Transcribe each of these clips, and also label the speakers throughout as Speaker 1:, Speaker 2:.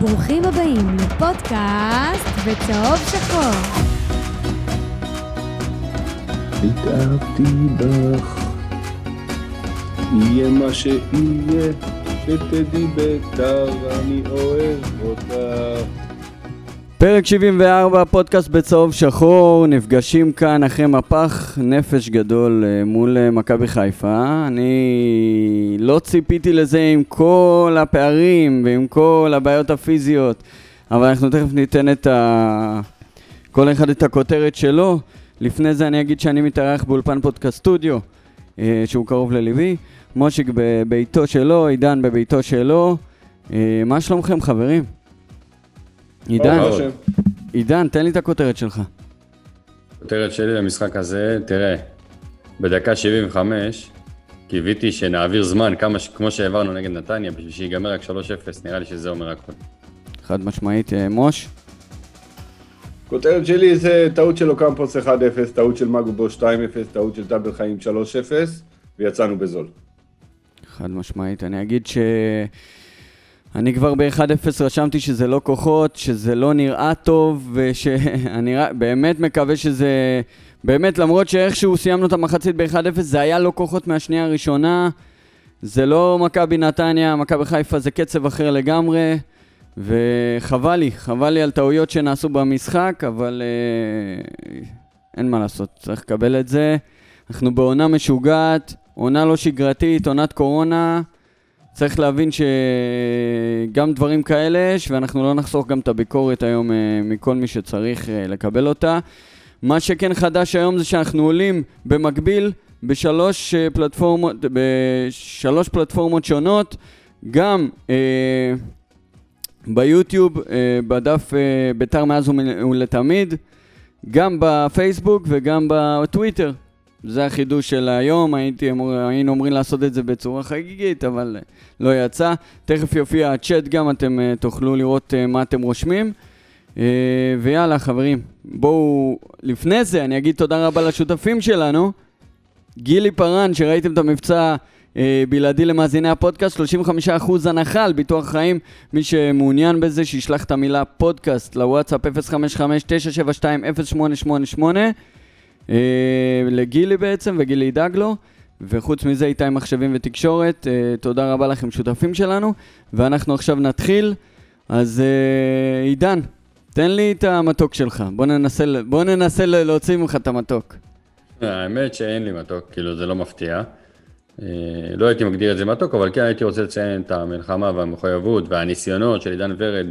Speaker 1: ברוכים הבאים לפודקאסט בצהוב שחור.
Speaker 2: התאהבתי בך, יהיה מה שיהיה, שתדעי ביתר, אני אוהב אותך.
Speaker 3: פרק 74, פודקאסט בצהוב שחור, נפגשים כאן אחרי מפח נפש גדול אה, מול אה, מכבי חיפה. אני לא ציפיתי לזה עם כל הפערים ועם כל הבעיות הפיזיות, אבל אנחנו תכף ניתן את ה... כל אחד את הכותרת שלו. לפני זה אני אגיד שאני מתארח באולפן פודקאסט סטודיו, אה, שהוא קרוב לליבי. מושיק בביתו שלו, עידן בביתו שלו. מה שלומכם חברים? עידן. עידן, תן לי את הכותרת שלך.
Speaker 4: הכותרת שלי למשחק הזה, תראה, בדקה 75 קיוויתי שנעביר זמן כמה, ש- כמו שהעברנו נגד נתניה, בשביל שיגמר רק 3-0, נראה לי שזה אומר הכל.
Speaker 3: חד משמעית, אה, מוש.
Speaker 2: כותרת שלי זה טעות של אוקמפוס 1-0, טעות של מגובו 2-0, טעות של טאבל חיים 3-0, ויצאנו בזול.
Speaker 3: חד משמעית. אני אגיד ש... אני כבר ב-1-0 רשמתי שזה לא כוחות, שזה לא נראה טוב, ושאני באמת מקווה שזה... באמת, למרות שאיכשהו סיימנו את המחצית ב-1-0, זה היה לא כוחות מהשנייה הראשונה. זה לא מכבי נתניה, מכבי חיפה זה קצב אחר לגמרי. וחבל לי, חבל לי על טעויות שנעשו במשחק, אבל אה, אין מה לעשות, צריך לקבל את זה. אנחנו בעונה משוגעת, עונה לא שגרתית, עונת קורונה. צריך להבין שגם דברים כאלה יש, ואנחנו לא נחסוך גם את הביקורת היום אה, מכל מי שצריך אה, לקבל אותה. מה שכן חדש היום זה שאנחנו עולים במקביל בשלוש אה, פלטפורמות, בשלוש פלטפורמות שונות, גם אה, ביוטיוב, אה, בדף אה, ביתר מאז ולתמיד, גם בפייסבוק וגם בטוויטר. זה החידוש של היום, הייתי היינו אמורים לעשות את זה בצורה חגיגית, אבל אה, לא יצא. תכף יופיע הצ'אט גם, אתם אה, תוכלו לראות אה, מה אתם רושמים. אה, ויאללה, חברים, בואו, לפני זה אני אגיד תודה רבה לשותפים שלנו. גילי פארן, שראיתם את המבצע בלעדי למאזיני הפודקאסט, 35% הנחה על ביטוח חיים. מי שמעוניין בזה, שישלח את המילה פודקאסט לוואטסאפ 055-972-0888 אה, לגילי בעצם, וגילי ידאג לו. וחוץ מזה, איתי מחשבים ותקשורת, אה, תודה רבה לכם, שותפים שלנו. ואנחנו עכשיו נתחיל. אז אה, עידן, תן לי את המתוק שלך. בוא ננסה, בוא ננסה להוציא ממך את המתוק.
Speaker 4: האמת שאין לי מתוק, כאילו זה לא מפתיע. אה, לא הייתי מגדיר את זה מתוק, אבל כן הייתי רוצה לציין את המלחמה והמחויבות והניסיונות של עידן ורד,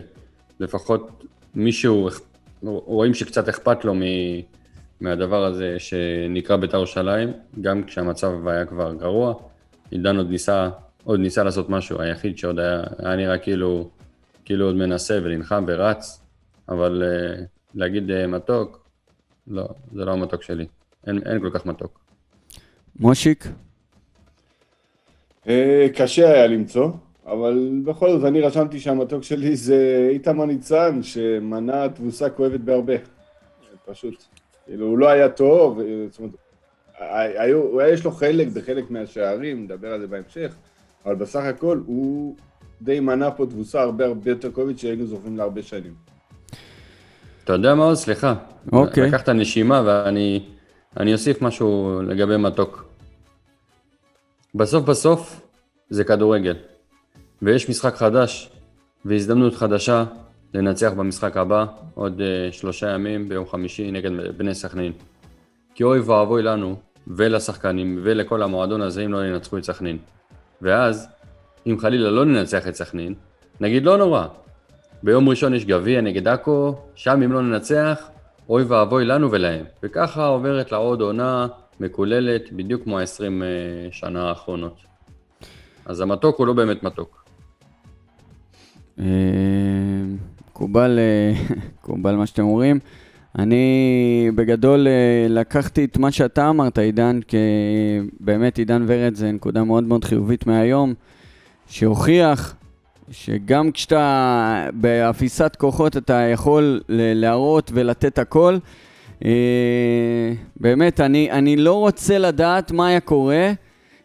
Speaker 4: לפחות מישהו, רואים שקצת אכפת לו מ... מהדבר הזה שנקרא בית"ר ירושלים, גם כשהמצב היה כבר גרוע, עידן עוד ניסה, עוד ניסה לעשות משהו, היחיד שעוד היה, היה נראה כאילו, כאילו עוד מנסה ונלחם ורץ, אבל uh, להגיד uh, מתוק, לא, זה לא המתוק שלי, אין, אין כל כך מתוק.
Speaker 3: מושיק?
Speaker 2: אה, קשה היה למצוא, אבל בכל זאת אני רשמתי שהמתוק שלי זה איתמר ניצן, שמנע תבוסה כואבת בהרבה. פשוט. כאילו, הוא לא היה טוב, זאת אומרת, היו, הוא היה, יש לו חלק בחלק מהשערים, נדבר על זה בהמשך, אבל בסך הכל הוא די מנע פה תבוסה הרבה הרבה יותר כואבת שהיינו זוכרים להרבה שנים.
Speaker 4: אתה יודע מה עוד? סליחה.
Speaker 3: אוקיי.
Speaker 4: לקחת נשימה ואני אני אוסיף משהו לגבי מתוק. בסוף בסוף זה כדורגל, ויש משחק חדש והזדמנות חדשה לנצח במשחק הבא עוד uh, שלושה ימים ביום חמישי נגד בני סכנין. כי אוי ואבוי לנו ולשחקנים ולכל המועדון הזה אם לא ינצחו את סכנין. ואז, אם חלילה לא ננצח את סכנין, נגיד לא נורא, ביום ראשון יש גביע נגד עכו, שם אם לא ננצח, אוי ואבוי לנו ולהם. וככה עוברת לה עוד עונה מקוללת, בדיוק כמו ה-20 שנה האחרונות. אז המתוק הוא לא באמת מתוק.
Speaker 3: מקובל, אה, מקובל מה שאתם אומרים. אני בגדול אה, לקחתי את מה שאתה אמרת, עידן, כי באמת עידן ורד זה נקודה מאוד מאוד חיובית מהיום, שהוכיח שגם כשאתה באפיסת כוחות אתה יכול להראות ולתת הכל. אה, באמת, אני, אני לא רוצה לדעת מה היה קורה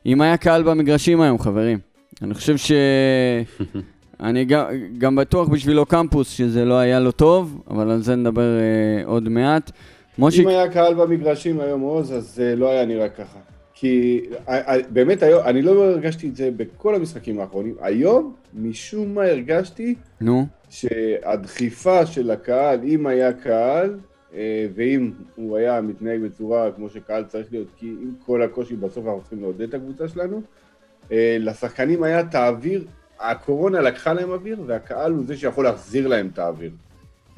Speaker 3: אם היה קהל במגרשים היום, חברים. אני חושב ש... אני גם, גם בטוח בשבילו קמפוס שזה לא היה לו טוב, אבל על זה נדבר אה, עוד מעט. מושיק,
Speaker 2: אם היה קהל במגרשים היום עוז, אז זה לא היה נראה ככה. כי אה, אה, באמת היום, אני לא הרגשתי את זה בכל המשחקים האחרונים. היום, משום מה הרגשתי
Speaker 3: נו,
Speaker 2: שהדחיפה של הקהל, אם היה קהל, אה, ואם הוא היה מתנהג בצורה כמו שקהל צריך להיות, כי עם כל הקושי בסוף אנחנו צריכים לעודד את הקבוצה שלנו, אה, לשחקנים היה האוויר, הקורונה לקחה להם אוויר, והקהל הוא זה שיכול להחזיר להם את האוויר.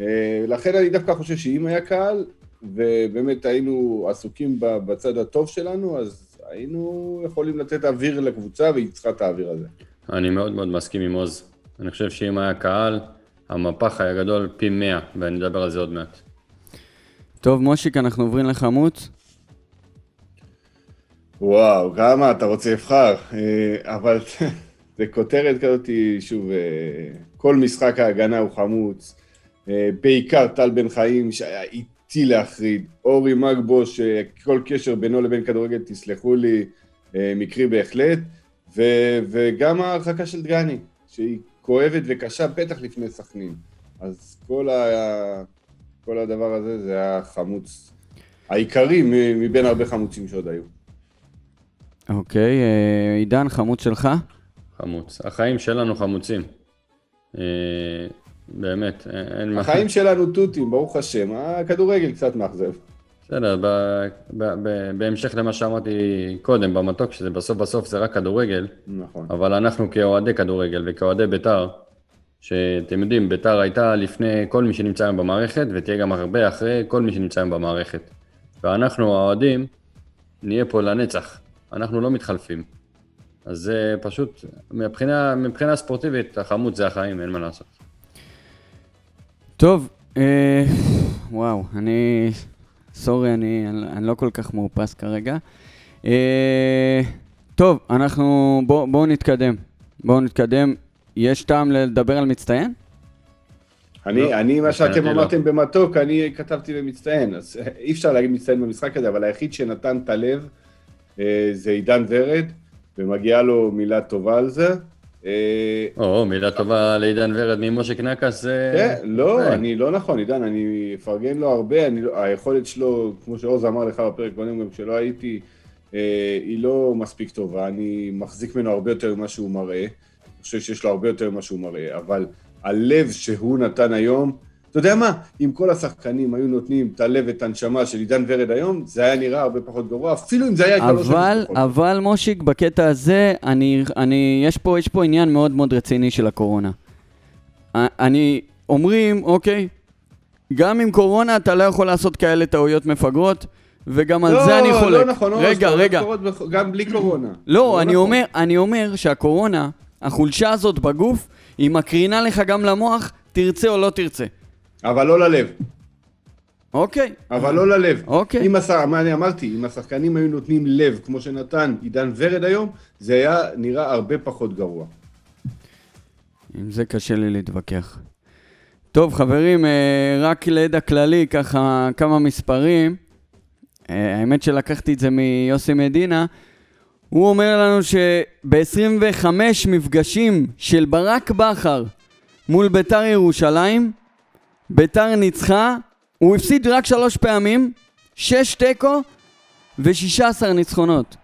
Speaker 2: אה, לכן אני דווקא חושב שאם היה קהל, ובאמת היינו עסוקים בצד הטוב שלנו, אז היינו יכולים לתת אוויר לקבוצה, והיא צריכה את האוויר הזה.
Speaker 4: אני מאוד מאוד מסכים עם עוז. אני חושב שאם היה קהל, המפח היה גדול פי 100, ואני אדבר על זה עוד מעט.
Speaker 3: טוב, מושיק, אנחנו עוברים לחמוץ.
Speaker 2: וואו, כמה אתה רוצה לבחר, אה, אבל זה כותרת כזאת, שוב, אה, כל משחק ההגנה הוא חמוץ, אה, בעיקר טל בן חיים שהיה איטי להחריד, אורי מגבו שכל קשר בינו לבין כדורגל, תסלחו לי, אה, מקרי בהחלט, ו- וגם ההרחקה של דגני, שהיא כואבת וקשה, בטח לפני סכנין. אז כל, ה- כל הדבר הזה זה היה חמוץ העיקרי מבין הרבה חמוצים שעוד היו.
Speaker 3: אוקיי, עידן, חמוץ שלך?
Speaker 4: חמוץ. החיים שלנו חמוצים. אה, באמת, אין- אין מה...
Speaker 2: החיים שלנו תותים, ברוך השם, הכדורגל קצת מאכזב.
Speaker 4: בסדר, ב, ב, ב, בהמשך למה שאמרתי קודם במתוק, שזה בסוף בסוף זה רק כדורגל,
Speaker 2: נכון.
Speaker 4: אבל אנחנו כאוהדי כדורגל וכאוהדי בית"ר, שאתם יודעים, בית"ר הייתה לפני כל מי שנמצא היום במערכת, ותהיה גם הרבה אחרי כל מי שנמצא היום במערכת. ואנחנו האוהדים נהיה פה לנצח, אנחנו לא מתחלפים. אז זה פשוט, מבחינה, מבחינה ספורטיבית, החמוץ זה החיים, אין מה לעשות.
Speaker 3: טוב, אה, וואו, אני... סורי, אני, אני לא כל כך מאופס כרגע. אה, טוב, אנחנו... בואו בוא נתקדם. בואו נתקדם. יש טעם לדבר על מצטיין?
Speaker 2: אני,
Speaker 4: לא,
Speaker 2: אני, מה שאתם
Speaker 4: לא.
Speaker 2: אמרתם במתוק, אני כתבתי במצטיין, אז אה, אי אפשר להגיד מצטיין במשחק הזה, אבל היחיד שנתן את הלב אה, זה עידן ורד, ומגיעה לו מילה טובה על זה. אה,
Speaker 4: או, מילה טובה לעידן ורד ממשה קנקס.
Speaker 2: כן, לא,
Speaker 4: זה.
Speaker 2: אני לא נכון, עידן, אני אפרגן לו הרבה, אני, לא- היכולת שלו, כמו שעוז אמר לך בפרק קודם, גם כשלא הייתי, אה, היא לא מספיק טובה, אני מחזיק ממנו הרבה יותר ממה שהוא מראה, אני חושב שיש לו הרבה יותר ממה שהוא מראה, אבל הלב שהוא נתן היום, אתה יודע מה, אם כל השחקנים היו נותנים את הלב ואת הנשמה של עידן ורד היום, זה היה נראה הרבה פחות גרוע, אפילו אם זה היה לא
Speaker 3: אבל, אבל מושיק, בקטע הזה, אני, אני, יש, פה, יש פה עניין מאוד מאוד רציני של הקורונה. אני, אומרים, אוקיי, גם עם קורונה אתה לא יכול לעשות כאלה טעויות מפגרות, וגם על זה אני חולק.
Speaker 2: לא נכון, עוז,
Speaker 3: רגע,
Speaker 2: טעויות
Speaker 3: רגע.
Speaker 2: קורות בכ- גם בלי קורונה.
Speaker 3: לא, אני
Speaker 2: נכון.
Speaker 3: אומר, אני אומר שהקורונה, החולשה הזאת בגוף, היא מקרינה לך גם למוח, תרצה או לא תרצה.
Speaker 2: אבל לא ללב.
Speaker 3: אוקיי.
Speaker 2: אבל לא ללב.
Speaker 3: אוקיי.
Speaker 2: אם הש... מה אני אמרתי, אם השחקנים היו נותנים לב, כמו שנתן עידן ורד היום, זה היה נראה הרבה פחות גרוע.
Speaker 3: עם זה קשה לי להתווכח. טוב, חברים, אה, רק לידע כללי, ככה כמה מספרים. אה, האמת שלקחתי את זה מיוסי מדינה. הוא אומר לנו שב-25 מפגשים של ברק בכר מול ביתר ירושלים, ביתר ניצחה, הוא הפסיד רק שלוש פעמים, שש תיקו ו-16 ניצחונות.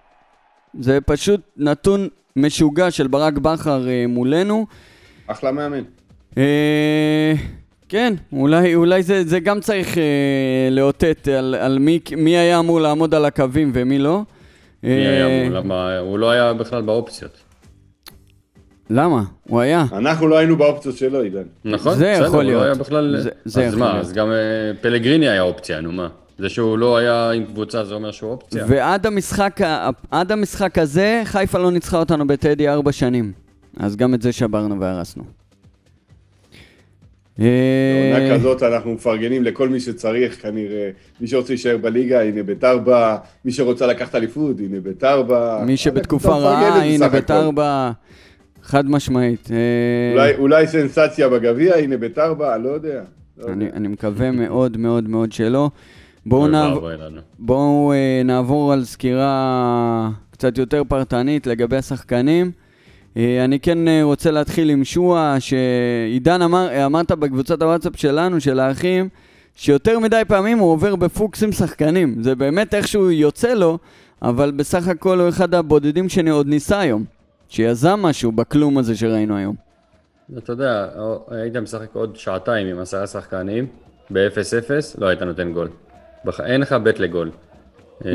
Speaker 3: זה פשוט נתון משוגע של ברק בכר אה, מולנו.
Speaker 2: אחלה מאמן.
Speaker 3: אה, כן, אולי, אולי זה, זה גם צריך אה, לאותת על, על מי, מי היה אמור לעמוד על הקווים ומי לא.
Speaker 4: מי היה
Speaker 3: אה,
Speaker 4: אמור? למה? הוא לא היה בכלל באופציות.
Speaker 3: למה? הוא היה.
Speaker 2: אנחנו לא היינו באופציות שלו, עידן.
Speaker 4: נכון?
Speaker 3: זה
Speaker 4: בסדר,
Speaker 3: יכול
Speaker 4: הוא לא
Speaker 3: להיות.
Speaker 4: היה בכלל...
Speaker 3: זה- זה
Speaker 4: אז
Speaker 3: יכול
Speaker 4: מה,
Speaker 3: להיות.
Speaker 4: אז גם אה, פלגריני היה אופציה, נו מה? זה שהוא לא היה עם קבוצה זה אומר שהוא אופציה?
Speaker 3: ועד המשחק, עד המשחק הזה, חיפה לא ניצחה אותנו בטדי ארבע שנים. אז גם את זה שברנו והרסנו. אה,
Speaker 2: בעונה כזאת אנחנו מפרגנים לכל מי שצריך, כנראה. מי שרוצה להישאר בליגה, הנה ביתר בא. מי שרוצה לקחת אליפות, הנה ביתר בא.
Speaker 3: מי שבתקופה רעה, הנה. ביתר בא. חד משמעית. אה,
Speaker 2: אולי, אולי סנסציה בגביע, הנה ביתר בא, לא יודע. לא יודע.
Speaker 3: אני, אני מקווה מאוד מאוד מאוד שלא. בואו.
Speaker 4: ואבוי לנו.
Speaker 3: בואו אה, נעבור על סקירה קצת יותר פרטנית לגבי השחקנים. אה, אני כן אה, רוצה להתחיל עם שועה, שעידן אמר, אמרת בקבוצת הוואטסאפ שלנו, של האחים, שיותר מדי פעמים הוא עובר בפוקסים שחקנים. זה באמת איכשהו יוצא לו, אבל בסך הכל הוא אחד הבודדים שאני עוד ניסה היום. שיזם משהו בכלום הזה שראינו היום.
Speaker 4: אתה יודע, היית משחק עוד שעתיים עם עשרה שחקנים, ב-0-0, לא היית נותן גול. בח... אין לך בית לגול. אה,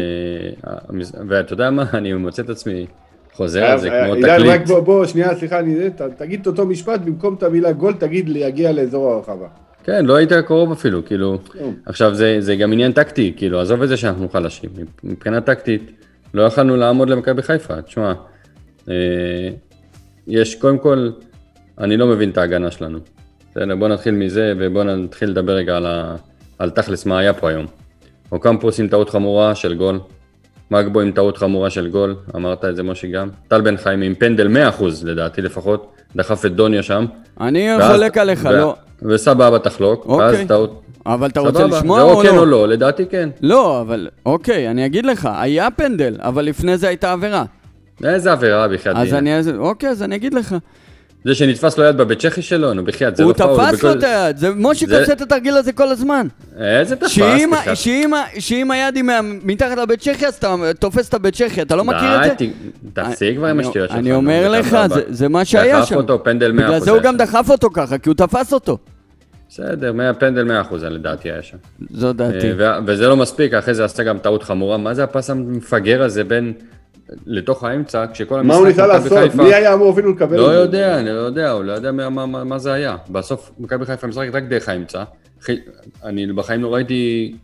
Speaker 4: ואתה יודע מה, אני מוצא את עצמי חוזר על זה כמו
Speaker 2: עידן,
Speaker 4: תקליט.
Speaker 2: רק בוא, בוא, שנייה, סליחה, אני, תגיד את אותו משפט, במקום את המילה גול, תגיד להגיע לאזור הרחבה.
Speaker 4: כן, לא היית קרוב אפילו, כאילו,
Speaker 2: כלום.
Speaker 4: עכשיו זה, זה גם עניין טקטי, כאילו, עזוב את זה שאנחנו חלשים, מבחינה טקטית, לא יכלנו לעמוד למכבי חיפה, תשמע, אה, יש, קודם כל, אני לא מבין את ההגנה שלנו. בסדר, בוא נתחיל מזה, ובוא נתחיל לדבר רגע על, ה, על תכלס מה היה פה היום. אוקמפוס עם טעות חמורה של גול, מגבו עם טעות חמורה של גול, אמרת את זה משה גם, טל בן חיים עם פנדל 100% לדעתי לפחות, דחף את דוניה שם.
Speaker 3: אני חולק עליך,
Speaker 4: ו-
Speaker 3: לא.
Speaker 4: וסבבה תחלוק,
Speaker 3: אוקיי.
Speaker 4: ואז טעות,
Speaker 3: אבל אתה רוצה
Speaker 4: סבבה,
Speaker 3: לשמוע
Speaker 4: זה
Speaker 3: או
Speaker 4: או כן
Speaker 3: לא?
Speaker 4: או לא, לדעתי כן.
Speaker 3: לא, אבל אוקיי, אני אגיד לך, היה פנדל, אבל לפני זה הייתה עבירה.
Speaker 4: איזה עבירה בחייאת
Speaker 3: אז. אני, אוקיי, אז אני אגיד לך.
Speaker 4: זה שנתפס לו יד בבית צ'כי שלו, נו בחייאת, זה
Speaker 3: הוא
Speaker 4: לא פאול.
Speaker 3: תפס
Speaker 4: בכל-
Speaker 3: לו את היד, זה
Speaker 4: זה-
Speaker 3: עושה את התרגיל הזה כל הזמן.
Speaker 4: איזה תפס?
Speaker 3: שאם
Speaker 4: בכלל?
Speaker 3: היד היא מתחת לבית צ'כי, אז אתה תופס את הבית צ'כי, אתה לא מכיר את זה?
Speaker 4: תפסיק כבר עם השטויות שלך.
Speaker 3: אני אומר לך. זה- מה שהיה
Speaker 4: דחף
Speaker 3: שם.
Speaker 4: אותו, פנדל 100%.
Speaker 3: בגלל זה הוא גם. דחף אותו ככה, כי הוא תפס אותו.
Speaker 4: בסדר, 100 פנדל 100% לדעתי היה שם.
Speaker 3: זו דעתי.
Speaker 4: אה, וזה לא מספיק, אחרי זה עשתה גם טעות חמורה. מה זה הפס המפגר הזה בין... לתוך האמצע, כשכל המשחק...
Speaker 2: מה הוא ניסה לעשות?
Speaker 4: חיפה-
Speaker 2: מי היה אמור אפילו לקבל
Speaker 4: לא
Speaker 2: את זה?
Speaker 4: יודע, אני לא יודע, הוא לא יודע מה, מה, מה, מה זה היה. בסוף מכבי חיפה משחקת רק דרך האמצע. אני בחיים לא ראיתי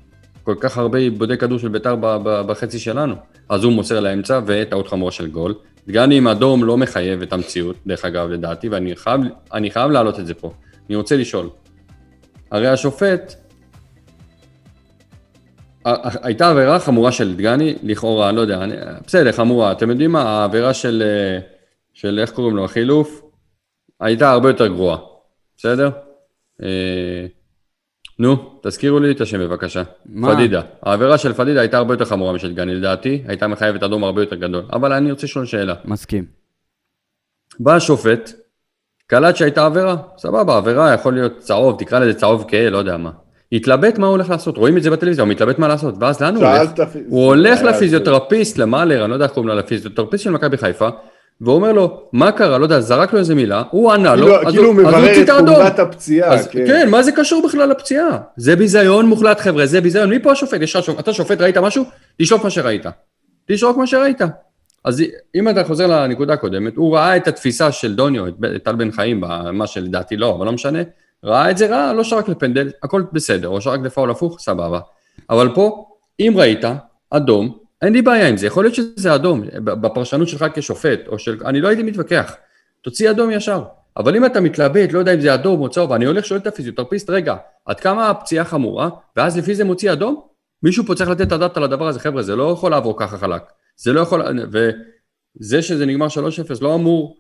Speaker 4: כל כך הרבה עיבודי כדור של ביתר בחצי שלנו. אז הוא מוסר לאמצע וטעות חמורה של גול. דגני עם אדום לא מחייב את המציאות, דרך אגב, לדעתי, ואני חייב, חייב להעלות את זה פה. אני רוצה לשאול. הרי השופט, הייתה עבירה חמורה של דגני, לכאורה, לא יודע, אני, בסדר, חמורה. אתם יודעים מה, העבירה של, אה, של איך קוראים לו, החילוף, הייתה הרבה יותר גרועה, בסדר? אה, נו, תזכירו לי את השם בבקשה.
Speaker 3: מה?
Speaker 4: פדידה. העבירה של פדידה הייתה הרבה יותר חמורה משל דגני, לדעתי, הייתה מחייבת אדום הרבה יותר גדול. אבל אני רוצה לשאול שאלה.
Speaker 3: מסכים.
Speaker 4: בא השופט, קלט שהייתה עבירה, סבבה, עבירה יכול להיות צהוב, תקרא לזה צהוב כהה, לא יודע מה. התלבט מה הוא הולך לעשות, רואים את זה בטלוויזיה, הוא מתלבט מה לעשות, ואז לאן הוא הולך?
Speaker 2: שאלת...
Speaker 4: הוא הולך לפיזיותרפיסט, למאלר, אני לא יודע איך קוראים לו, לפיזיותרפיסט של מכבי חיפה, ואומר לו, מה קרה, לא יודע, זרק לו איזה מילה, הוא ענה לו,
Speaker 2: כאילו-
Speaker 4: אז
Speaker 2: כאילו הוא
Speaker 4: אז
Speaker 2: מברר
Speaker 4: הוציא
Speaker 2: את
Speaker 4: האדום.
Speaker 2: הפציעה,
Speaker 4: אז
Speaker 2: כן.
Speaker 4: כן, מה זה קשור בכלל לפציעה? זה ביזיון מוחלט, חבר'ה, זה ביזיון. מי פה השופט? אתה שופט, ראית משהו? תשלוף מה שראית. תשרוק מה שראית. אז אם אתה חוזר לנקודה הקודמת, הוא ראה את התפיסה של דוניו, את טל בן חיים, מה שלדעתי לא, אבל לא משנה, ראה את זה, ראה, לא שרק לפנדל, הכל בסדר, או שרק לפאול הפוך, סבבה. אבל פה, אם ראית, אדום, אין לי בעיה עם זה, יכול להיות שזה אדום, בפרשנות שלך כשופט, או של, אני לא הייתי מתווכח, תוציא אדום ישר. אבל אם אתה מתלבט, לא יודע אם זה אדום או צהוב, אני הולך שואל את הפיזיותרפיסט, רגע, עד כמה הפציעה חמורה, ואז לפי זה מוציא אדום? מישהו פה צריך לתת את הדעת על הדבר הזה, חבר'ה, זה לא יכול לעבור ככה חלק. זה לא יכול, וזה שזה נגמר 3-0 לא אמור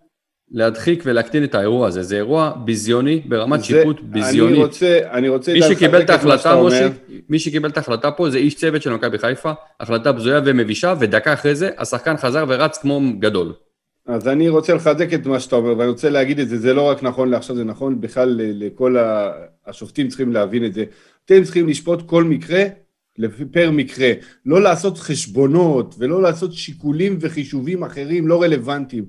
Speaker 4: להדחיק ולהקטין את האירוע הזה, זה אירוע ביזיוני, ברמת
Speaker 2: זה-
Speaker 4: שיפוט ביזיונית.
Speaker 2: אני רוצה, אני רוצה...
Speaker 4: מי שקיבל את ההחלטה. משה, מי שקיבל את ההחלטה פה זה איש צוות של מכבי חיפה, החלטה בזויה ומבישה, ודקה אחרי זה השחקן חזר ורץ כמו גדול.
Speaker 2: אז אני רוצה לחזק את מה שאתה אומר, ואני רוצה להגיד את זה, זה לא רק נכון לעכשיו, זה נכון בכלל לכל ה... השופטים צריכים להבין את זה. אתם צריכים לשפוט כל מקרה פר מקרה, לא לעשות חשבונות ולא לעשות שיקולים וחישובים אחרים לא רלוונטיים.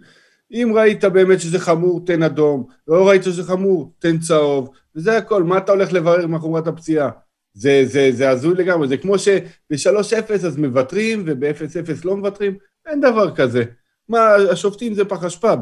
Speaker 2: אם ראית באמת שזה חמור, תן אדום, לא ראית שזה חמור, תן צהוב, וזה הכל, מה אתה הולך לברר מה חומרת הפציעה? זה, זה, זה הזוי לגמרי, זה כמו שב-3-0 אז מוותרים וב-0-0 לא מוותרים, אין דבר כזה. מה, השופטים זה פח אשפה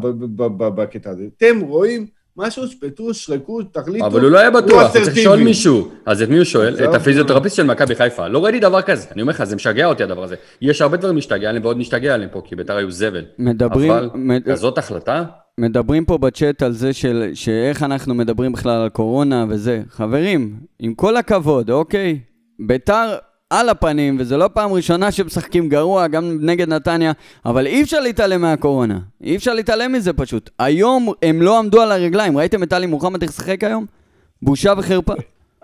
Speaker 2: בקטע הזה. אתם רואים משהו, שפטו, שרקו, תחליטו.
Speaker 4: אבל הוא לא היה בטוח, הוא צריך. לשאול מישהו. אז את מי הוא שואל? את הפיזיותרפיסט של מכבי חיפה. לא ראיתי דבר כזה, אני אומר לך, זה משגע אותי הדבר הזה. יש הרבה דברים להשתגע עליהם ועוד נשתגע עליהם פה, כי בית"ר היו זבל.
Speaker 3: מדברים,
Speaker 4: אבל
Speaker 3: מד...
Speaker 4: כזאת החלטה?
Speaker 3: מדברים פה בצ'אט על זה של, שאיך אנחנו מדברים בכלל על קורונה וזה. חברים, עם כל הכבוד, אוקיי? ביתר על הפנים, וזו לא פעם ראשונה שמשחקים גרוע, גם נגד נתניה, אבל אי אפשר להתעלם מהקורונה. אי אפשר להתעלם מזה פשוט. היום הם לא עמדו על הרגליים. ראיתם את טלי מוחמד איך שיחק היום? בושה וחרפה.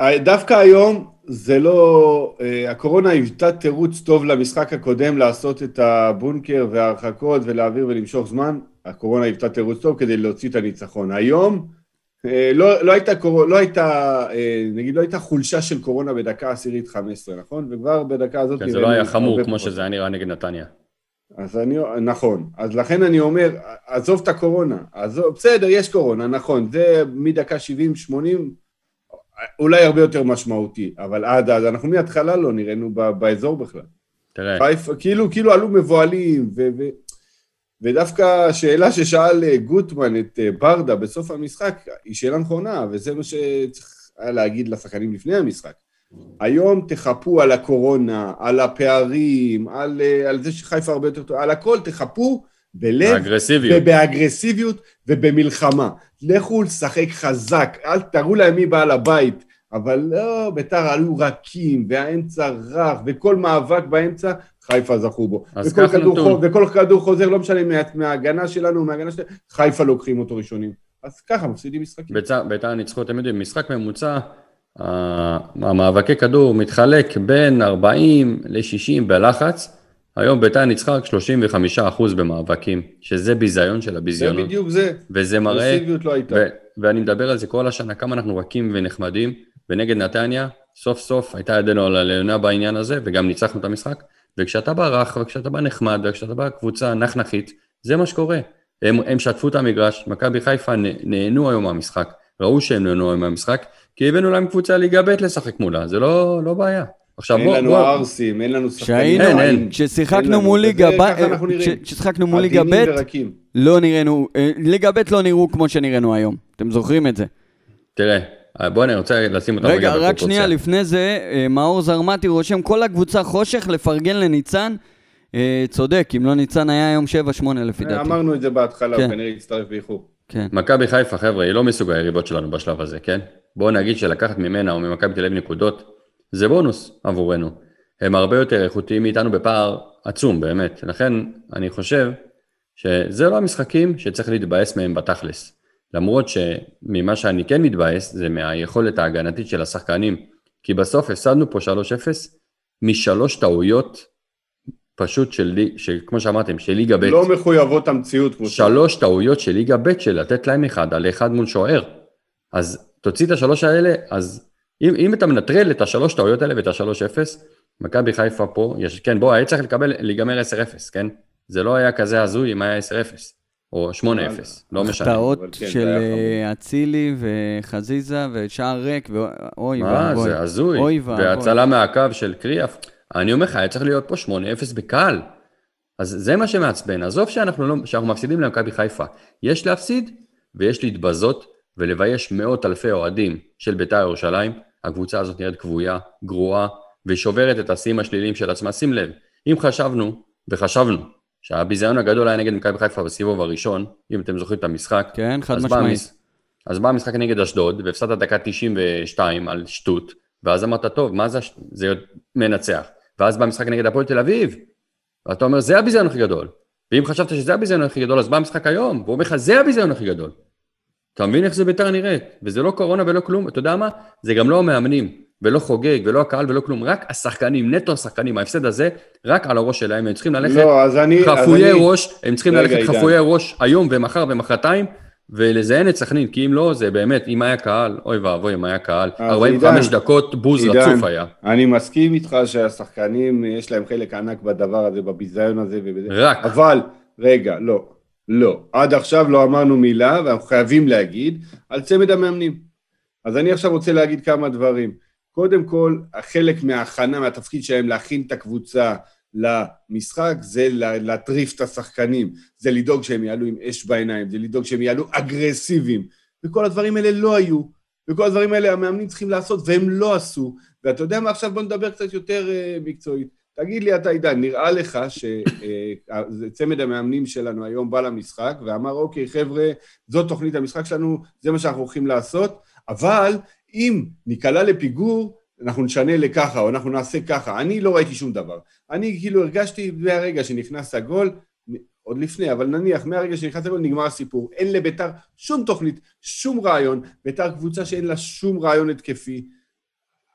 Speaker 2: דווקא היום זה לא... אה, הקורונה היוותה תירוץ טוב למשחק הקודם לעשות את הבונקר וההרחקות ולהעביר ולמשוך זמן. הקורונה היוותה תירוץ טוב כדי להוציא את הניצחון. היום אה, לא, לא הייתה, קור... לא הייתה, אה, נגיד, לא הייתה חולשה של קורונה בדקה עשירית 15, נכון? וכבר בדקה הזאת...
Speaker 4: כן, זה לא היה חמור כמו שזה היה נראה נגד נתניה.
Speaker 2: אז אני, נכון, אז לכן אני אומר, עזוב את הקורונה, עזוב, בסדר, יש קורונה, נכון, זה מדקה 70-80, אולי הרבה יותר משמעותי, אבל עד אז, אנחנו מההתחלה לא נראינו באזור בכלל.
Speaker 4: תראה.
Speaker 2: חיפה, כאילו, כאילו עלו מבוהלים, ו, ו, ודווקא השאלה ששאל אה, גוטמן את אה, ברדה בסוף המשחק, היא שאלה נכונה, וזה מה שצריך היה להגיד לשחקנים לפני המשחק. היום תחפו על הקורונה, על הפערים, על, אה, על זה שחיפה הרבה יותר טוב, על הכל תחפו בלב,
Speaker 4: באגרסיביות.
Speaker 2: ובאגרסיביות ובמלחמה. לכו לשחק חזק, אל תראו להם מי בעל הבית. אבל לא, ביתר עלו רכים, והאמצע רך, וכל מאבק באמצע, חיפה זכו בו.
Speaker 4: אז
Speaker 2: וכל כדור,
Speaker 4: נתון.
Speaker 2: חו, וכל כדור חוזר, לא משנה מה, מההגנה שלנו, מההגנה שלנו, חיפה לוקחים אותו ראשונים. אז ככה, מפסידים משחקים.
Speaker 4: ביתר ביתר ניצחו, אתם יודעים, משחק ממוצע, המאבקי כדור מתחלק בין 40 ל-60 בלחץ, היום ביתר ניצחה רק 35% במאבקים, שזה ביזיון של
Speaker 2: זה
Speaker 4: הביזיונות,
Speaker 2: בדיוק זה.
Speaker 4: וזה מראה,
Speaker 2: אגרסיביות לא הייתה.
Speaker 4: ו- ואני מדבר על זה כל השנה, כמה אנחנו רכים ונחמדים, ונגד נתניה, סוף סוף הייתה ידנו על העליונה בעניין הזה, וגם ניצחנו את המשחק, וכשאתה בא רך, וכשאתה בא נחמד, וכשאתה בא קבוצה נחנכית, זה מה שקורה. הם, הם שטפו את המגרש, מכבי חיפה נה- נהנו היום מהמשחק, ראו שהם נהנו היום מהמשחק, כי הבאנו להם קבוצה ליגה ב' לשחק מולה, זה לא, לא בעיה. עכשיו
Speaker 2: אין
Speaker 4: בוא,
Speaker 2: לנו
Speaker 4: בוא,
Speaker 2: ערסים, אין לנו שחקנים.
Speaker 4: אין, אין.
Speaker 3: כששיחקנו מול ליגה ב- כששיחקנו מול ליגה ב'. לא נראינו, אה, ליגה ב' לא נראו כמו שנראינו היום. אתם זוכרים את זה.
Speaker 4: תראה, בוא אני רוצה לשים אותם
Speaker 3: רגע, רק
Speaker 4: בפרופורציה.
Speaker 3: שנייה, לפני זה, אה, מאור זרמתי רושם, כל הקבוצה חושך לפרגן לניצן. אה, צודק, אם לא ניצן היה היום 7-8 לפי דעתי.
Speaker 2: אמרנו את זה בהתחלה,
Speaker 3: כן.
Speaker 2: הוא כנראה יצטרף באיחור.
Speaker 3: כן.
Speaker 4: מכבי חיפה, חבר'ה, היא לא מסוג היריבות שלנו בשלב הזה, כן? בואו נגיד שלקחת ממנה או ממכבי תל אביב נקודות, זה בונוס עבורנו. הם הרבה יותר איכותיים מאיתנו בפער עצום, באמת. לכן, אני חושב שזה לא המשחקים שצריך להתבאס מהם בתכלס. למרות שממה שאני כן מתבאס, זה מהיכולת ההגנתית של השחקנים. כי בסוף הפסדנו פה 3-0 משלוש טעויות פשוט של, לי- של כמו שאמרתם, של ליגה ב'.
Speaker 2: לא מחויבות המציאות.
Speaker 4: שלוש טעויות של ליגה ב' של לתת להם אחד על אחד מול שוער. אז תוציא את השלוש האלה, אז אם, אם אתה מנטרל את השלוש טעויות האלה ואת השלוש אפס, מכבי חיפה פה, יש, כן בוא, היה צריך לקבל, להיגמר 10-0, כן? זה לא היה כזה הזוי אם היה 10-0, או 8-0, לא משנה.
Speaker 3: החטאות
Speaker 2: כן,
Speaker 3: של אה, אצילי וחזיזה ושער ריק, ואוי
Speaker 4: מה,
Speaker 3: ואבוי.
Speaker 4: זה הזוי.
Speaker 3: אוי ואבוי.
Speaker 4: והצלה מהקו של קריאף. אני אומר לך, היה צריך להיות פה 8-0 בקל. אז זה מה שמעצבן. עזוב שאנחנו, לא, שאנחנו מפסידים למכבי חיפה. יש להפסיד ויש להתבזות ולבייש מאות אלפי אוהדים של בית"ר ירושלים. הקבוצה הזאת נראית כבויה, גרועה, ושוברת את השיאים השליליים של עצמה. שים לב, אם חשבנו, וחשבנו, שהביזיון הגדול היה נגד מכבי חיפה בסיבוב הראשון, אם אתם זוכרים את המשחק,
Speaker 3: כן, חד.
Speaker 4: המש- אז בא המשחק נגד אשדוד, והפסדת דקה 92 על שטות, ואז אמרת, טוב, מה זה, זה מנצח. ואז בא המשחק נגד הפועל תל אביב, ואתה אומר, זה הביזיון הכי גדול. ואם חשבת שזה הביזיון הכי גדול, אז בא המשחק היום, והוא אומר לך, זה הביזיון הכי גדול. אתה מבין איך זה ביתר נראית? וזה לא קורונה ולא כלום, אתה יודע מה? זה גם לא המאמנים, ולא חוגג, ולא הקהל ולא כלום, רק השחקנים, נטו השחקנים, ההפסד הזה, רק על הראש שלהם, הם צריכים ללכת
Speaker 2: לא, אז אני... אז
Speaker 4: חפויי
Speaker 2: אני-
Speaker 4: ראש, הם צריכים ללכת
Speaker 2: עידן.
Speaker 4: חפויי ראש היום ומחר ומחרתיים, ולזיין את סכנין, כי אם לא, זה באמת, אם היה קהל, אוי ואבוי אם היה קהל,
Speaker 2: אז
Speaker 4: 45
Speaker 2: עידן,
Speaker 4: דקות בוז
Speaker 2: עידן,
Speaker 4: רצוף היה.
Speaker 2: אני מסכים איתך שהשחקנים, יש להם חלק ענק בדבר הזה, בביזיון הזה ובזה.
Speaker 4: רק.
Speaker 2: אבל, רגע, לא. לא. עד עכשיו לא אמרנו מילה, ואנחנו חייבים להגיד, על צמד המאמנים. אז אני עכשיו רוצה להגיד כמה דברים. קודם כל, חלק מההכנה, מהתפקיד שלהם להכין את הקבוצה למשחק, זה לה- להטריף את השחקנים, זה לדאוג שהם יעלו עם אש בעיניים, זה לדאוג שהם יעלו אגרסיביים. וכל הדברים האלה לא היו. וכל הדברים האלה המאמנים צריכים לעשות, והם לא עשו. ואתה יודע מה, עכשיו בוא נדבר קצת יותר uh, מקצועית. תגיד לי אתה, עידן, נראה לך שצמד המאמנים שלנו היום בא למשחק ואמר, אוקיי, חבר'ה, זאת תוכנית המשחק שלנו, זה מה שאנחנו הולכים לעשות, אבל אם ניקלע לפיגור, אנחנו נשנה לככה, או אנחנו נעשה ככה. אני לא ראיתי שום דבר. אני כאילו הרגשתי מהרגע שנכנס הגול, עוד לפני, אבל נניח, מהרגע שנכנס הגול נגמר הסיפור. אין לביתר שום תוכנית, שום רעיון. ביתר קבוצה שאין לה שום רעיון התקפי.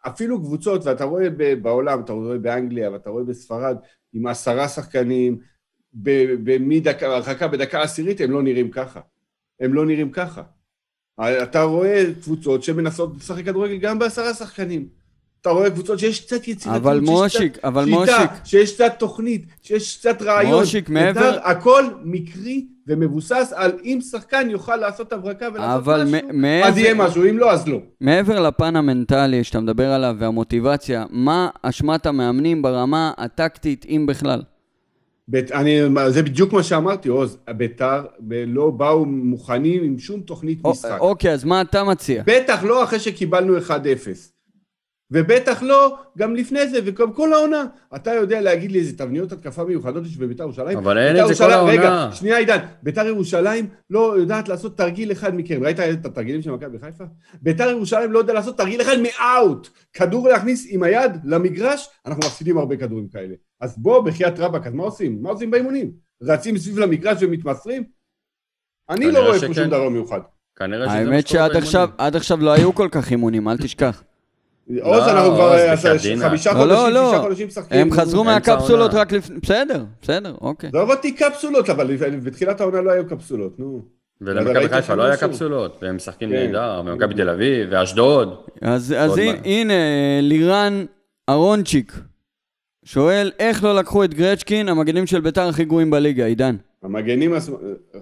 Speaker 2: אפילו קבוצות, ואתה רואה בעולם, אתה רואה באנגליה, ואתה רואה בספרד, עם עשרה שחקנים, ב- במדקה, הרחקה בדקה עשירית, הם לא נראים ככה. הם לא נראים ככה. אתה רואה קבוצות שמנסות לשחק כדורגל גם בעשרה שחקנים. אתה רואה קבוצות שיש קצת יצירתיות,
Speaker 3: אבל מושיק,
Speaker 2: קצת
Speaker 3: אבל
Speaker 2: שיטה,
Speaker 3: מושיק.
Speaker 2: שיש קצת תוכנית, שיש קצת רעיון.
Speaker 3: מושיק, מעבר-
Speaker 2: בית"ר, הכל מקרי ומבוסס על אם שחקן יוכל לעשות הברקה ולעשות משהו,
Speaker 3: מעבר-
Speaker 2: אז יהיה משהו, אם לא, אז לא.
Speaker 3: מעבר לפן המנטלי שאתה מדבר עליו והמוטיבציה, מה אשמת המאמנים ברמה הטקטית, אם בכלל?
Speaker 2: בית, אני, זה בדיוק מה שאמרתי, עוז, בית"ר לא באו מוכנים עם שום תוכנית
Speaker 3: א-
Speaker 2: משחק.
Speaker 3: אוקיי, אז מה אתה מציע?
Speaker 2: בטח לא אחרי שקיבלנו 1-0. ובטח לא גם לפני זה, וגם כל העונה. אתה יודע להגיד לי איזה תבניות התקפה מיוחדות יש בבית"ר ירושלים?
Speaker 4: אבל אין
Speaker 2: בית"ר
Speaker 4: את זה כל העונה.
Speaker 2: רגע, שנייה עידן, בית"ר ירושלים לא יודעת לעשות תרגיל אחד מכם. ראית את התרגילים של מכבי חיפה? בית"ר ירושלים לא יודע לעשות תרגיל אחד מאאוט. כדור להכניס עם היד למגרש, אנחנו מפסידים הרבה כדורים כאלה. אז בוא, בחייאת רבאק, אז מה עושים? מה עושים באימונים? רצים סביב למגרש ומתמסרים? אני לא רואה פה. שום דבר מיוחד.
Speaker 4: כנראה שזה
Speaker 3: האמת שעד עכשיו. עד עכשיו לא היו כל כך אימונים, אל תשכח.
Speaker 2: עוז, אנחנו כבר אה. חמישה
Speaker 3: לא, לא,
Speaker 2: חודשים,
Speaker 3: לא.
Speaker 2: שישה חודשים משחקים.
Speaker 3: הם חזרו מהקפסולות. רק לפני... בסדר, בסדר, אוקיי.
Speaker 2: עזוב אותי קפסולות, אבל בתחילת העונה לא היו קפסולות, נו.
Speaker 4: ולמכבי חיפה לא היה. קפסולות, והם משחקים
Speaker 2: כן.
Speaker 4: נהדר, ומכבי תל אביב, ואשדוד.
Speaker 3: אז, הנה. הנה, לירן אהרונצ'יק שואל, איך לא לקחו את גרצ'קין, המגנים של ביתר הכי גרועים בליגה, עידן?
Speaker 2: המגנים,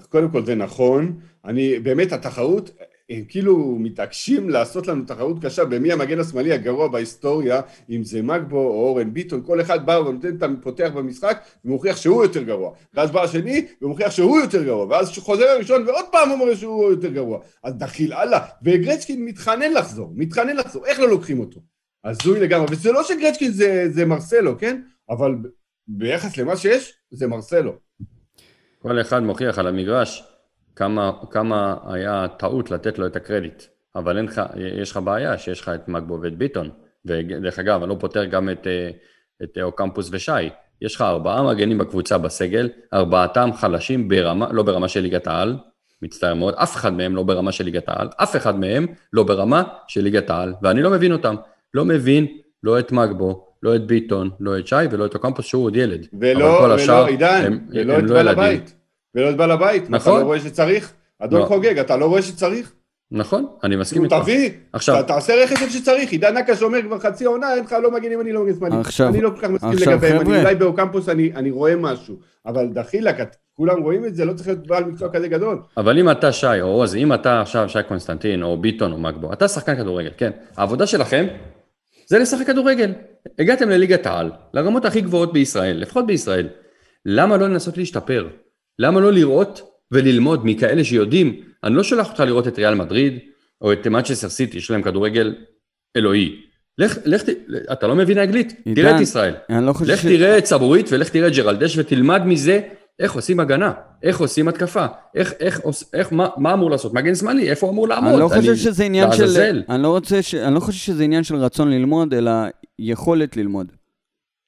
Speaker 2: קודם כל זה נכון, אני, באמת התחרות, הם כאילו מתעקשים לעשות לנו תחרות קשה במי המגן השמאלי הגרוע בהיסטוריה, אם זה מגבו או אורן ביטון, כל אחד בא ונותן את הפותח במשחק ומוכיח שהוא יותר גרוע, ואז בא השני ומוכיח שהוא יותר גרוע, ואז חוזר הראשון ועוד פעם אומר שהוא יותר גרוע, אז דחיל אללה, וגרצ'קין מתחנן לחזור, מתחנן לחזור, איך לא לוקחים אותו? הזוי לגמרי, וזה לא שגרצ'קין זה, זה מרסלו, כן? אבל ביחס למה שיש, זה מרסלו.
Speaker 4: כל אחד מוכיח על המגרש כמה, כמה היה טעות לתת לו את הקרדיט. אבל אין לך, יש לך בעיה שיש לך את מגבו ואת ביטון. ודרך אגב, אני לא פותר גם את, את אוקמפוס ושי. יש לך ארבעה מגנים בקבוצה בסגל, ארבעתם חלשים ברמה, לא ברמה של ליגת העל, מצטער מאוד, אף אחד מהם לא ברמה של ליגת העל, אף אחד מהם לא ברמה של ליגת העל, ואני לא מבין אותם. לא מבין לא את מגבו, לא את ביטון, לא את שי ולא את אוקמפוס שהוא עוד ילד.
Speaker 2: ולא, ולא,
Speaker 4: השאר
Speaker 2: עידן,
Speaker 4: הם-
Speaker 2: ולא
Speaker 4: הם
Speaker 2: את
Speaker 4: לא
Speaker 2: בעל
Speaker 4: ילדים.
Speaker 2: הבית. ולא את בעל הבית. אתה
Speaker 4: נכון.
Speaker 2: לא רואה שצריך? אדון
Speaker 4: לא.
Speaker 2: חוגג, אתה לא רואה שצריך?
Speaker 4: נכון, אני מסכים
Speaker 2: נו,
Speaker 4: איתך.
Speaker 2: תביא,
Speaker 4: עכשיו-
Speaker 2: ת- תעשה רכש איפה שצריך. עידן נקש אומר כבר חצי עונה, אין לך לא מגנים, אני לא מגן שמאלי.
Speaker 3: עכשיו-
Speaker 2: אני לא כל כך מסכים לגביהם. אני אולי באוקמפוס אני אני רואה משהו. אבל דחילק, כולם רואים את זה, לא צריך להיות בעל מקצוע כזה גדול.
Speaker 4: אבל אם אתה שי או עוז, אם אתה עכשיו שי קונסטנטין או ביטון או מגבו, אתה שחקן כדורגל, כן. העבודה שלכם זה לשחק כדורגל. הגעתם לליגת העל, לרמות הכי גבוהות בישראל, לפחות בישראל. למה לא לנסות להשתפר? למה לא לראות וללמוד מכאלה שיודעים? אני לא שולח אותך לראות את ריאל מדריד או את מנצ'סטר סיטי, יש להם כדורגל אלוהי. לך, לך, אתה לא מבין אנגלית?
Speaker 3: עידן,
Speaker 4: תראה את ישראל.
Speaker 3: אני לא חושב
Speaker 4: לך
Speaker 3: ש-
Speaker 4: תראה את סבורית ולך תראה את ג'רלדש ותלמד מזה איך עושים הגנה, איך עושים התקפה, איך, איך, איך, מה, מה אמור לעשות, מגן שמאלי, איפה הוא אמור לעמוד.
Speaker 3: אני לא חושב שזה עניין של...
Speaker 4: לעזאזל.
Speaker 3: אני לא רוצה ש... אני לא חושב שזה עניין של רצון ללמוד, אלא יכולת ללמוד.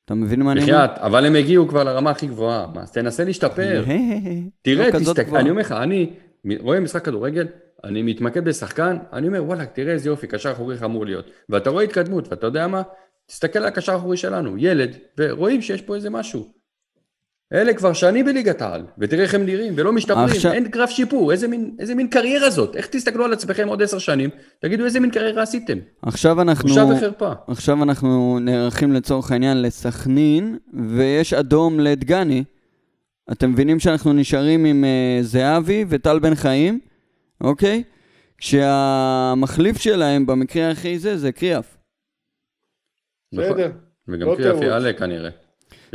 Speaker 3: אתה מבין מה אני אומר?
Speaker 4: בחייאת, אבל הם הגיעו כבר לרמה הכי גבוהה, מה, אז תנסה להשתפר. תראה,
Speaker 3: לא
Speaker 4: תסתכל. אני אומר לך, אני רואה משחק כדורגל, אני מתמקד בשחקן, אני אומר, וואלה, תראה איזה יופי, קשר אחורי אמור להיות. ואתה רואה התקדמות, ואתה יודע מה? תסתכל על הקשר האחורי שלנו, ילד, ורואים שיש פה איזה משהו. אלה כבר שנים בליגת העל, ותראה איך הם נראים, ולא משתפרים,
Speaker 3: עכשיו-
Speaker 4: אין גרף שיפור, איזה מין, איזה מין קריירה זאת? איך תסתכלו על עצמכם עוד עשר שנים, תגידו איזה מין קריירה עשיתם.
Speaker 3: עכשיו אנחנו...
Speaker 4: בושה וחרפה.
Speaker 3: עכשיו אנחנו נערכים לצורך העניין לסכנין, ויש אדום לדגני. אתם מבינים שאנחנו נשארים עם uh, זהבי וטל בן חיים, אוקיי? כשהמחליף שלהם במקרה הכי זה, זה קריאף.
Speaker 4: נכון.
Speaker 2: בסדר.
Speaker 4: וגם
Speaker 2: לא
Speaker 4: קריאף. יעלה כנראה.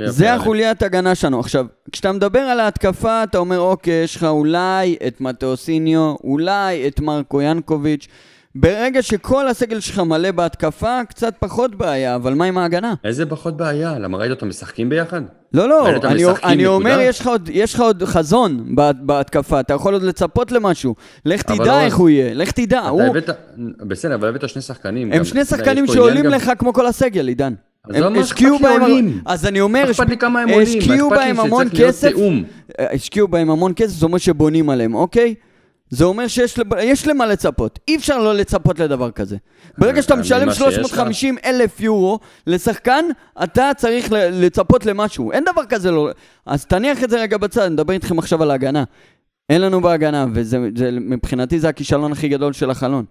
Speaker 3: זה. החוליית הגנה שלנו. עכשיו, כשאתה מדבר על ההתקפה, אתה אומר, אוקיי, יש לך אולי את מטאוסיניו, אולי את מרקו ינקוביץ'. ברגע שכל הסגל שלך מלא בהתקפה, קצת פחות בעיה, אבל מה עם ההגנה?
Speaker 4: איזה פחות בעיה? למה ראית אותם משחקים ביחד?
Speaker 3: לא, לא, אני,
Speaker 4: משחקים,
Speaker 3: אני אומר? יש לך, עוד, יש לך עוד חזון בה- בהתקפה, אתה יכול עוד לצפות למשהו. לך תדע
Speaker 4: לא-
Speaker 3: איך הוא יהיה, לך תדע. הוא,
Speaker 4: הבאת, בסדר, אבל הבאת שני שחקנים.
Speaker 3: הם
Speaker 4: גם-
Speaker 3: שני שחקנים שעולים
Speaker 4: גם-
Speaker 3: לך כמו כל הסגל, עידן. הם
Speaker 4: לא,
Speaker 3: השקיעו בהם? אז אני אומר? השקיעו בהם המון כסף? השקיעו בהם המון כסף, זאת אומרת שבונים עליהם, אוקיי? זה אומר שיש למה לצפות. אי אפשר לא לצפות לדבר כזה. ברגע שאתה
Speaker 4: אה,
Speaker 3: משלם
Speaker 4: ממה שיש לך.
Speaker 3: 350 אלף יורו לשחקן, אתה צריך לצפות למשהו. אין דבר כזה לא... אז תניח את זה רגע בצד, נדבר איתכם עכשיו על ההגנה. אין לנו בהגנה, ומבחינתי זה הכישלון הכי גדול של החלון.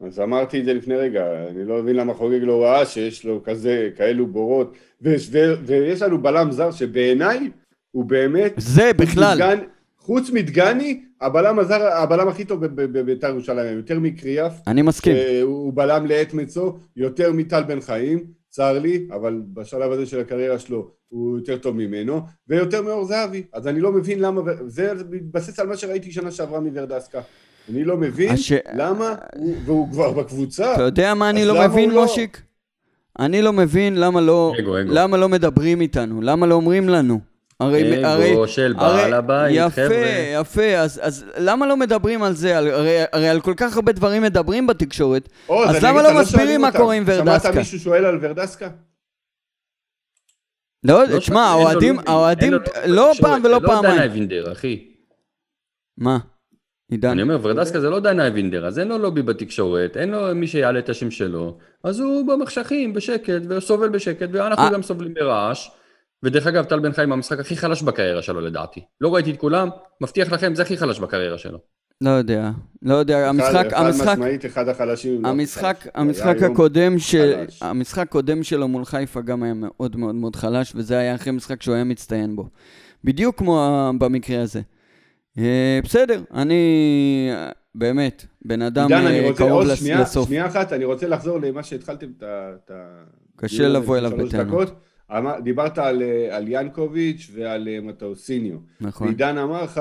Speaker 2: אז אמרתי את זה לפני רגע, אני לא מבין למה חוגג לא ראה שיש לו כזה, כאלו בורות, ויש, ו, ויש לנו בלם זר שבעיניי הוא באמת,
Speaker 3: זה בכלל.
Speaker 2: מדגן, חוץ מדגני, הבלם הזר, הבלם הכי טוב בבית"ר ירושלים, יותר מקריאף,
Speaker 3: אני מסכים.
Speaker 2: שהוא בלם לעת מצו, יותר מטל בן חיים, צר לי, אבל בשלב הזה של הקריירה שלו הוא יותר טוב ממנו, ויותר מאור זהבי, אז אני לא מבין למה, זה מתבסס על מה שראיתי שנה שעברה מוורדסקה. אני לא מבין
Speaker 3: הש-
Speaker 2: למה, הוא, והוא כבר בקבוצה,
Speaker 3: אתה יודע מה אני לא מבין,
Speaker 2: לא?
Speaker 3: מושיק? אני לא מבין למה לא,
Speaker 4: אגו, אגו.
Speaker 3: למה לא מדברים איתנו, למה לא אומרים לנו. הרי, הרי,
Speaker 4: אגו של בעל הבית,
Speaker 3: יפה,
Speaker 4: חבר'ה.
Speaker 3: יפה, אז, אז למה לא מדברים על זה? על, הרי, הרי על כל כך הרבה דברים מדברים בתקשורת,
Speaker 2: עוז,
Speaker 3: אז למה
Speaker 2: לך,
Speaker 3: לא מסבירים מה. קורה עם ורדסקה?
Speaker 2: שמעת מישהו שואל על ורדסקה?
Speaker 3: לא,
Speaker 4: לא
Speaker 3: תשמע, האוהדים, האוהדים, לא פעם ולא
Speaker 4: זה לא דנה
Speaker 3: פעמיים.
Speaker 4: אבינדר, אחי.
Speaker 3: מה? עידן?
Speaker 4: אני אומר, ורדסקה זה לא דנה אבינדר, אז אין לו לובי בתקשורת, אין לו מי שיעלה את השם שלו, אז הוא במחשכים, בשקט, וסובל בשקט, ואנחנו
Speaker 3: אה.
Speaker 4: גם סובלים ברעש. ודרך אגב, טל בן חיים המשחק הכי חלש בקריירה שלו לדעתי. לא ראיתי את כולם, מבטיח לכם, זה הכי חלש בקריירה שלו.
Speaker 3: לא יודע, לא יודע, המשחק,
Speaker 2: חד
Speaker 3: המשחק,
Speaker 2: משמעית אחד החלשים. לא
Speaker 3: המשחק. המשחק הקודם של. המשחק הקודם שלו מול חיפה גם היה מאוד מאוד מאוד חלש, וזה היה אחרי משחק שהוא היה מצטיין בו. בדיוק כמו במקרה הזה. אה, בסדר, אני באמת, בן אדם
Speaker 2: עידן, אני
Speaker 3: אה,
Speaker 2: רוצה,
Speaker 3: קרוב
Speaker 2: עוד שנייה,
Speaker 3: לסוף.
Speaker 2: שנייה אחת, אני רוצה לחזור למה שהתחלתם את ה...
Speaker 3: קשה לבוא אליו בטענות.
Speaker 2: אמר- דיברת על, אה, על ינקוביץ' ועל מטאוסיניו.
Speaker 3: נכון.
Speaker 2: ועידן אמר לך,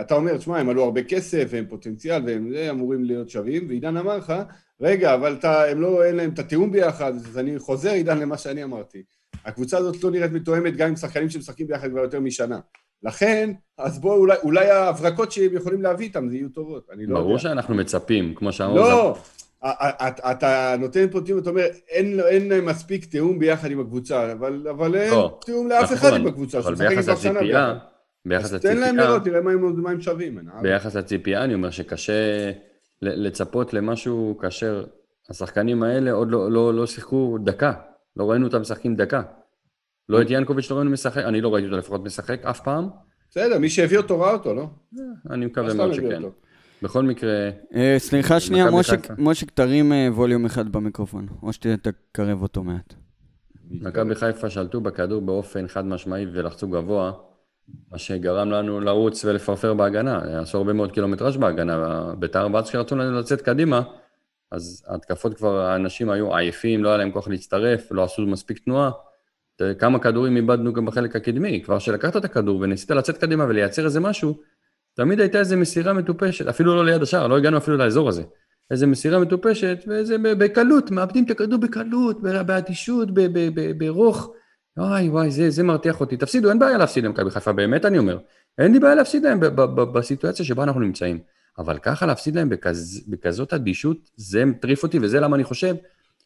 Speaker 2: אתה אומר, תשמע, הם עלו הרבה כסף, והם פוטנציאל, והם אמורים להיות שווים, ועידן אמר לך, רגע, אבל אתה, הם לא, אין להם את התיאום ביחד, אז אני חוזר, עידן, למה שאני אמרתי. הקבוצה הזאת לא נראית מתואמת גם עם שחקנים שמשחקים ביחד כבר יותר משנה. לכן, אז בואו, אולי, אולי ההברקות שהם יכולים להביא איתם, זה יהיו טובות, אני לא יודע.
Speaker 4: ברור שאנחנו מצפים, כמו שאמרו,
Speaker 2: לא, א- א- אתה נותן פה תיאום, אתה אומר, אין אין מספיק תיאום ביחד עם הקבוצה, אבל אבל אין
Speaker 4: לא,
Speaker 2: תיאום לאף אחד
Speaker 4: נכון,
Speaker 2: עם הקבוצה,
Speaker 4: אבל ביחס לציפייה. ביחס
Speaker 2: אז תן להם
Speaker 4: לציפייה,
Speaker 2: לראות, תראה מה הם- מה הם שווים. אין?
Speaker 4: ביחס לציפייה, אני אומר שקשה לצפות למשהו כאשר השחקנים האלה עוד לא, לא, לא שיחקו דקה, לא ראינו אותם משחקים דקה. לא את ינקוביץ' לא ראינו משחק, אני לא ראיתי אותו לפחות משחק אף פעם,
Speaker 2: בסדר, מי שהביא אותו ראה אותו, לא?
Speaker 4: אני
Speaker 2: לא
Speaker 4: מקווה מאוד שכן. בכל מקרה,
Speaker 3: אה, סליחה שנייה. מושיק, תרים אה, ווליום אחד במיקרופון, או שתקרב אותו מעט.
Speaker 4: מכבי חיפה שלטו בכדור באופן חד משמעי ולחצו גבוה, מה שגרם לנו לרוץ ולפרפר בהגנה, עשו הרבה מאוד קילומטראז' בהגנה, בית"ר ואז כשרצו לנו לצאת קדימה, אז ההתקפות כבר, האנשים היו עייפים, לא היה להם כוח להצטרף, לא עשו מספיק תנועה. כמה כדורים איבדנו גם בחלק הקדמי, כבר שלקחת את הכדור וניסית לצאת קדימה ולייצר איזה משהו, תמיד הייתה איזה מסירה מטופשת, אפילו לא ליד השער, לא הגענו אפילו לאזור הזה. איזה מסירה מטופשת, ואיזה בקלות, מאבדים את הכדור בקלות, באדישות, ברוך. וואי וואי, זה, זה מרתיח אותי. תפסידו, אין בעיה להפסיד למכבי חיפה, באמת אני אומר. אין לי בעיה להפסיד להם בסיטואציה שבה אנחנו נמצאים. אבל ככה להפסיד להם בכז, בכזאת אדישות, זה מטריף אותי, וזה למה אני חושב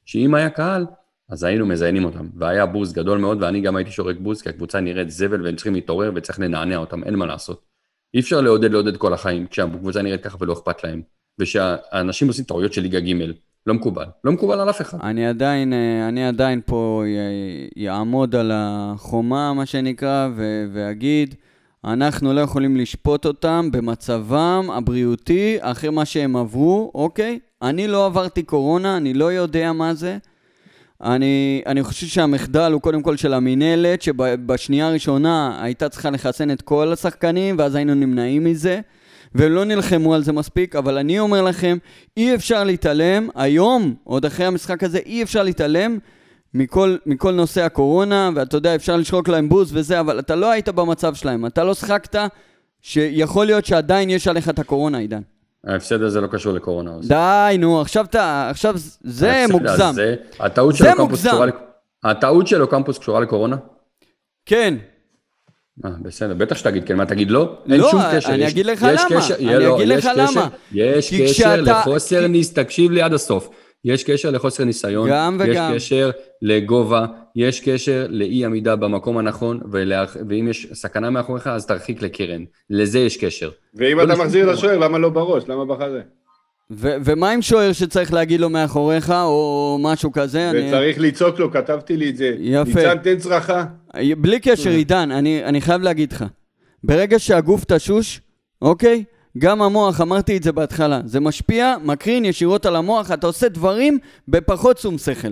Speaker 4: שאם היה קהל, אז היינו מזיינים אותם. והיה בוז גדול מאוד, ואני גם הייתי שורק בוז, כי הקבוצה נראית זבל והם צריכים להתעורר וצריך לנענע אותם, אין מה לעשות. אי אפשר לעודד לעודד כל החיים, כשהקבוצה נראית ככה ולא אכפת להם. ושהאנשים עושים טעויות של ליגה ג', לא מקובל. לא מקובל על אף אחד.
Speaker 3: אני עדיין, אה, אני עדיין פה יעמוד על החומה, מה שנקרא, ו- ואגיד, אנחנו לא יכולים לשפוט אותם במצבם הבריאותי, אחרי מה שהם עברו, אוקיי? אני לא עברתי קורונה, אני לא יודע מה זה. אני, אני חושב שהמחדל הוא קודם כל של המינהלת, שבשנייה הראשונה הייתה צריכה לחסן את כל השחקנים, ואז היינו נמנעים מזה. והם לא נלחמו על זה מספיק, אבל אני אומר לכם, אי אפשר להתעלם, היום, עוד אחרי המשחק הזה, אי אפשר להתעלם מכל, מכל נושא הקורונה, ואתה יודע, אפשר לשרוק להם בוז וזה, אבל אתה לא היית במצב שלהם, אתה לא שיחקת, שיכול להיות שעדיין יש עליך את הקורונה, עידן.
Speaker 4: ההפסד הזה לא קשור לקורונה.
Speaker 3: די, נו, עכשיו אתה, עכשיו זה מוגזם.
Speaker 4: הזה, הטעות
Speaker 3: זה
Speaker 4: שלו קמפוס
Speaker 3: מוגזם.
Speaker 4: קשורה, הטעות שלו קמפוס קשורה לקורונה?
Speaker 3: כן,
Speaker 4: אה, בסדר, בטח שתגיד כן, מה תגיד לא? אין
Speaker 3: לא,
Speaker 4: שום קשר.
Speaker 3: אני
Speaker 4: יש-
Speaker 3: אגיד לך
Speaker 4: יש
Speaker 3: למה,
Speaker 4: קשר-
Speaker 3: אני
Speaker 4: לו-
Speaker 3: אגיד
Speaker 4: יש
Speaker 3: לך
Speaker 4: קשר-
Speaker 3: למה.
Speaker 4: יש
Speaker 3: כי
Speaker 4: קשר
Speaker 3: כשאתה-
Speaker 4: לחוסר
Speaker 3: כי-
Speaker 4: ניס, תקשיב לי עד הסוף. יש קשר לחוסר ניסיון,
Speaker 3: גם וגם.
Speaker 4: יש קשר לגובה, יש קשר לאי עמידה במקום הנכון, ולה... ואם יש סכנה מאחוריך, אז תרחיק לקרן. לזה יש קשר.
Speaker 2: ואם אתה מחזיר
Speaker 4: פה.
Speaker 2: לשוער, למה לא בראש? למה בחזה?
Speaker 3: ו- ומה עם שוער שצריך להגיד לו מאחוריך, או משהו כזה? אני-
Speaker 2: וצריך לצעוק לו, כתבתי לי את זה.
Speaker 3: יפה.
Speaker 2: ניצן, תן צרחה.
Speaker 3: בלי קשר, עידן, אני, אני חייב להגיד לך, ברגע שהגוף תשוש, אוקיי? גם המוח, אמרתי את זה בהתחלה, זה משפיע, מקרין ישירות על המוח, אתה עושה דברים בפחות שום שכל.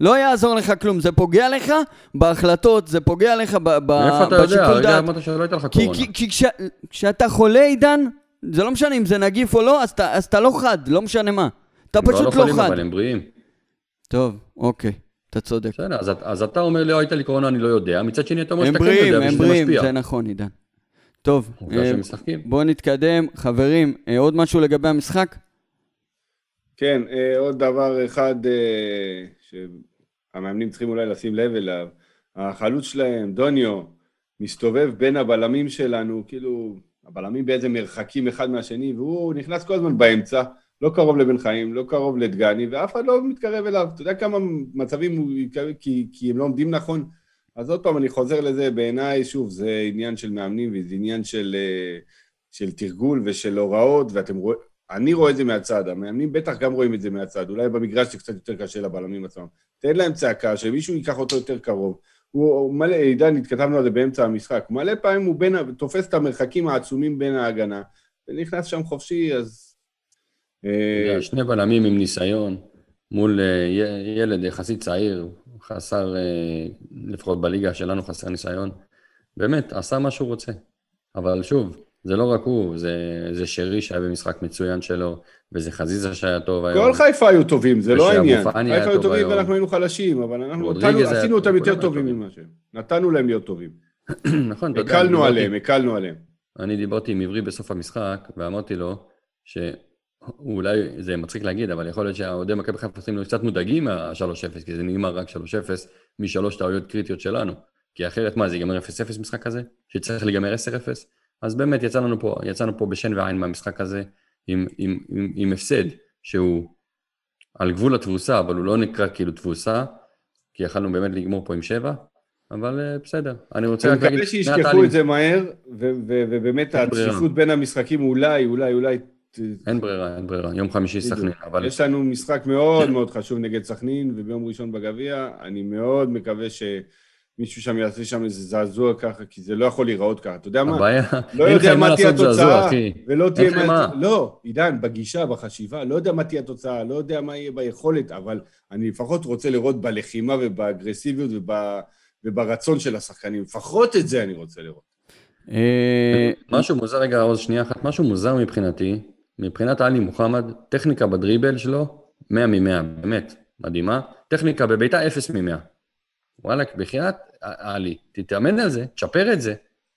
Speaker 3: לא יעזור לך כלום, זה פוגע לך בהחלטות, זה פוגע לך ב- ב-
Speaker 4: מאיפה אתה יודע?
Speaker 3: בשיקול
Speaker 4: הרגע
Speaker 3: דעת.
Speaker 4: אמרת שלא הייתה לך
Speaker 3: כי,
Speaker 4: קורונה.
Speaker 3: כי, כי כש, כשאתה חולה, עידן, זה לא משנה אם זה נגיף או לא, אז אתה, אז אתה לא חד, לא משנה מה. אתה
Speaker 4: הם
Speaker 3: פשוט לא
Speaker 4: חולים,
Speaker 3: חד.
Speaker 4: אבל הם בריאים.
Speaker 3: טוב, אוקיי, אתה צודק.
Speaker 4: בסדר, אז, אז אתה אומר לי, לא הייתה לי קורונה, אני לא יודע. מצד שני, אתה אומר
Speaker 3: הם
Speaker 4: שאתה כן
Speaker 3: בריאים,
Speaker 4: יודע,
Speaker 3: הם
Speaker 4: ושזה
Speaker 3: בריאים,
Speaker 4: משפיע.
Speaker 3: זה נכון, עידן. טוב, אה. בואו נתקדם. חברים, אה, עוד משהו לגבי המשחק?
Speaker 2: כן, אה, עוד דבר אחד שהמאמנים צריכים אולי לשים לב אליו, החלוץ שלהם, דוניו, מסתובב בין הבלמים שלנו, כאילו, הבלמים באיזה מרחקים אחד מהשני, והוא נכנס כל הזמן באמצע, לא קרוב לבן חיים, לא קרוב לדגני, ואף אחד לא מתקרב אליו. אתה יודע כמה מצבים הוא יקרב, כי, כי הם לא עומדים נכון? אז עוד פעם, אני חוזר לזה, בעיניי, שוב, זה עניין של מאמנים, וזה עניין של, אה, של תרגול ושל הוראות, ואתם רואים, אני רואה את זה מהצד, המאמנים בטח גם רואים את זה מהצד, אולי במגרש זה קצת יותר קשה לבלמים עצמם. תן להם צעקה, שמישהו ייקח אותו יותר קרוב. הוא מלא, עידן, התכתבנו על זה באמצע המשחק, מלא פעמים הוא בין, תופס את המרחקים העצומים בין ההגנה, ונכנס שם חופשי, אז... אה,
Speaker 4: שני בלמים עם ניסיון, מול אה, ילד יחסית צעיר, חסר, אה, לפחות בליגה שלנו חסר ניסיון. באמת, עשה מה שהוא רוצה. אבל שוב, זה לא רק הוא, זה, זה שרי שהיה במשחק מצוין שלו, וזה חזיזה שהיה טוב היום.
Speaker 2: כל חיפה היו טובים, זה לא העניין. חיפה היו
Speaker 4: טוב
Speaker 2: טובים
Speaker 4: היום.
Speaker 2: ואנחנו היינו חלשים, אבל אנחנו
Speaker 4: היה
Speaker 2: עשינו אותם יותר טובים. ממה שהם. נתנו להם להיות טובים.
Speaker 4: נכון, אתה יודע,
Speaker 2: הקלנו עליהם, הקלנו עליהם.
Speaker 4: אני דיברתי עם עברי בסוף המשחק, ואמרתי לו שאולי, זה מצחיק להגיד, אבל יכול להיות שהאוהדי מכבי חיפה עושים לו קצת מודאגים מה-3-0, כי זה נגמר רק 3-0 משלוש טעויות קריטיות שלנו. כי אחרת מה, זה ייגמר 0-0 משחק כזה? שצריך להיגמר 10-0? אז באמת יצא לנו פה, יצאנו פה בשן ועין מהמשחק הזה, עם, עם, עם, עם הפסד שהוא על גבול התבוסה, אבל הוא לא נקרא כאילו תבוסה, כי יכלנו באמת לגמור פה עם 7, אבל אה, בסדר. אני רוצה
Speaker 2: אני
Speaker 4: רק להגיד,
Speaker 2: מקווה
Speaker 4: שני
Speaker 2: שישכחו את זה מהר, ובאמת. הצפיפות בין המשחקים אולי, אולי, אולי...
Speaker 4: אין ברירה, אין ברירה. יום חמישי. סכנין, אבל
Speaker 2: יש לנו משחק מאוד מאוד חשוב נגד סכנין, וביום ראשון בגביע, אני מאוד מקווה שמישהו שם יעשה שם איזה זעזוע ככה, כי זה לא יכול להיראות ככה. אתה יודע מה?
Speaker 4: הבעיה,
Speaker 2: לא
Speaker 4: אין
Speaker 2: יודע
Speaker 4: מה
Speaker 2: תהיה
Speaker 4: לעשות זעזוע,
Speaker 2: התוצאה,
Speaker 4: אחי.
Speaker 2: ולא תהיה מה...
Speaker 4: מה.
Speaker 2: לא, עידן, בגישה, בחשיבה, לא יודע מה תהיה התוצאה, לא יודע מה יהיה ביכולת, אבל אני לפחות רוצה לראות בלחימה ובאגרסיביות וב... וברצון של השחקנים. לפחות את זה אני רוצה לראות.
Speaker 3: אה,
Speaker 4: משהו מוזר, רגע, עוז, שנייה אחת, משהו מוזר מבחינתי, מבחינת עלי מוחמד, טכניקה בדריבל שלו, 100 מ-100, באמת, מדהימה. טכניקה בביתה, 0 מ-100. וואלכ, בחייאת, עלי, תתאמן על זה, תשפר את זה.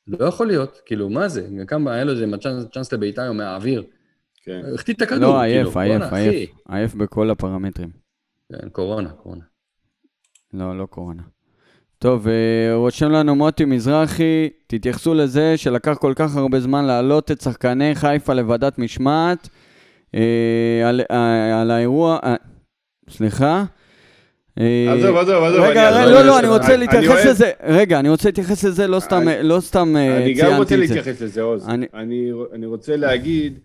Speaker 4: לא יכול להיות, כאילו, מה זה? כמה היה לו איזה צ'אנס- לביתה היום מהאוויר.
Speaker 2: כן.
Speaker 4: החטיא את הכדור,
Speaker 3: לא,
Speaker 4: כאילו,
Speaker 3: עייף, עייף,
Speaker 4: בואנה, אחי.
Speaker 3: עייף. עייף בכל הפרמטרים.
Speaker 4: כן, קורונה, קורונה.
Speaker 3: לא, לא קורונה. טוב, אה, רושם לנו מוטי מזרחי, תתייחסו לזה שלקח כל כך הרבה זמן להעלות את שחקני חיפה לוועדת משמעת. אה, על, אה, על האירוע, סליחה.
Speaker 2: עזוב, עזוב, עזוב.
Speaker 3: רגע, רגע, לא, לא, אני רוצה להתייחס לזה. רגע, אני רוצה להתייחס לזה, לא סתם, לא סתם אה,
Speaker 2: אני גם רוצה
Speaker 3: ציינתי את זה.
Speaker 2: להתייחס לזה, עוז.
Speaker 3: אני-
Speaker 2: רוצה להגיד,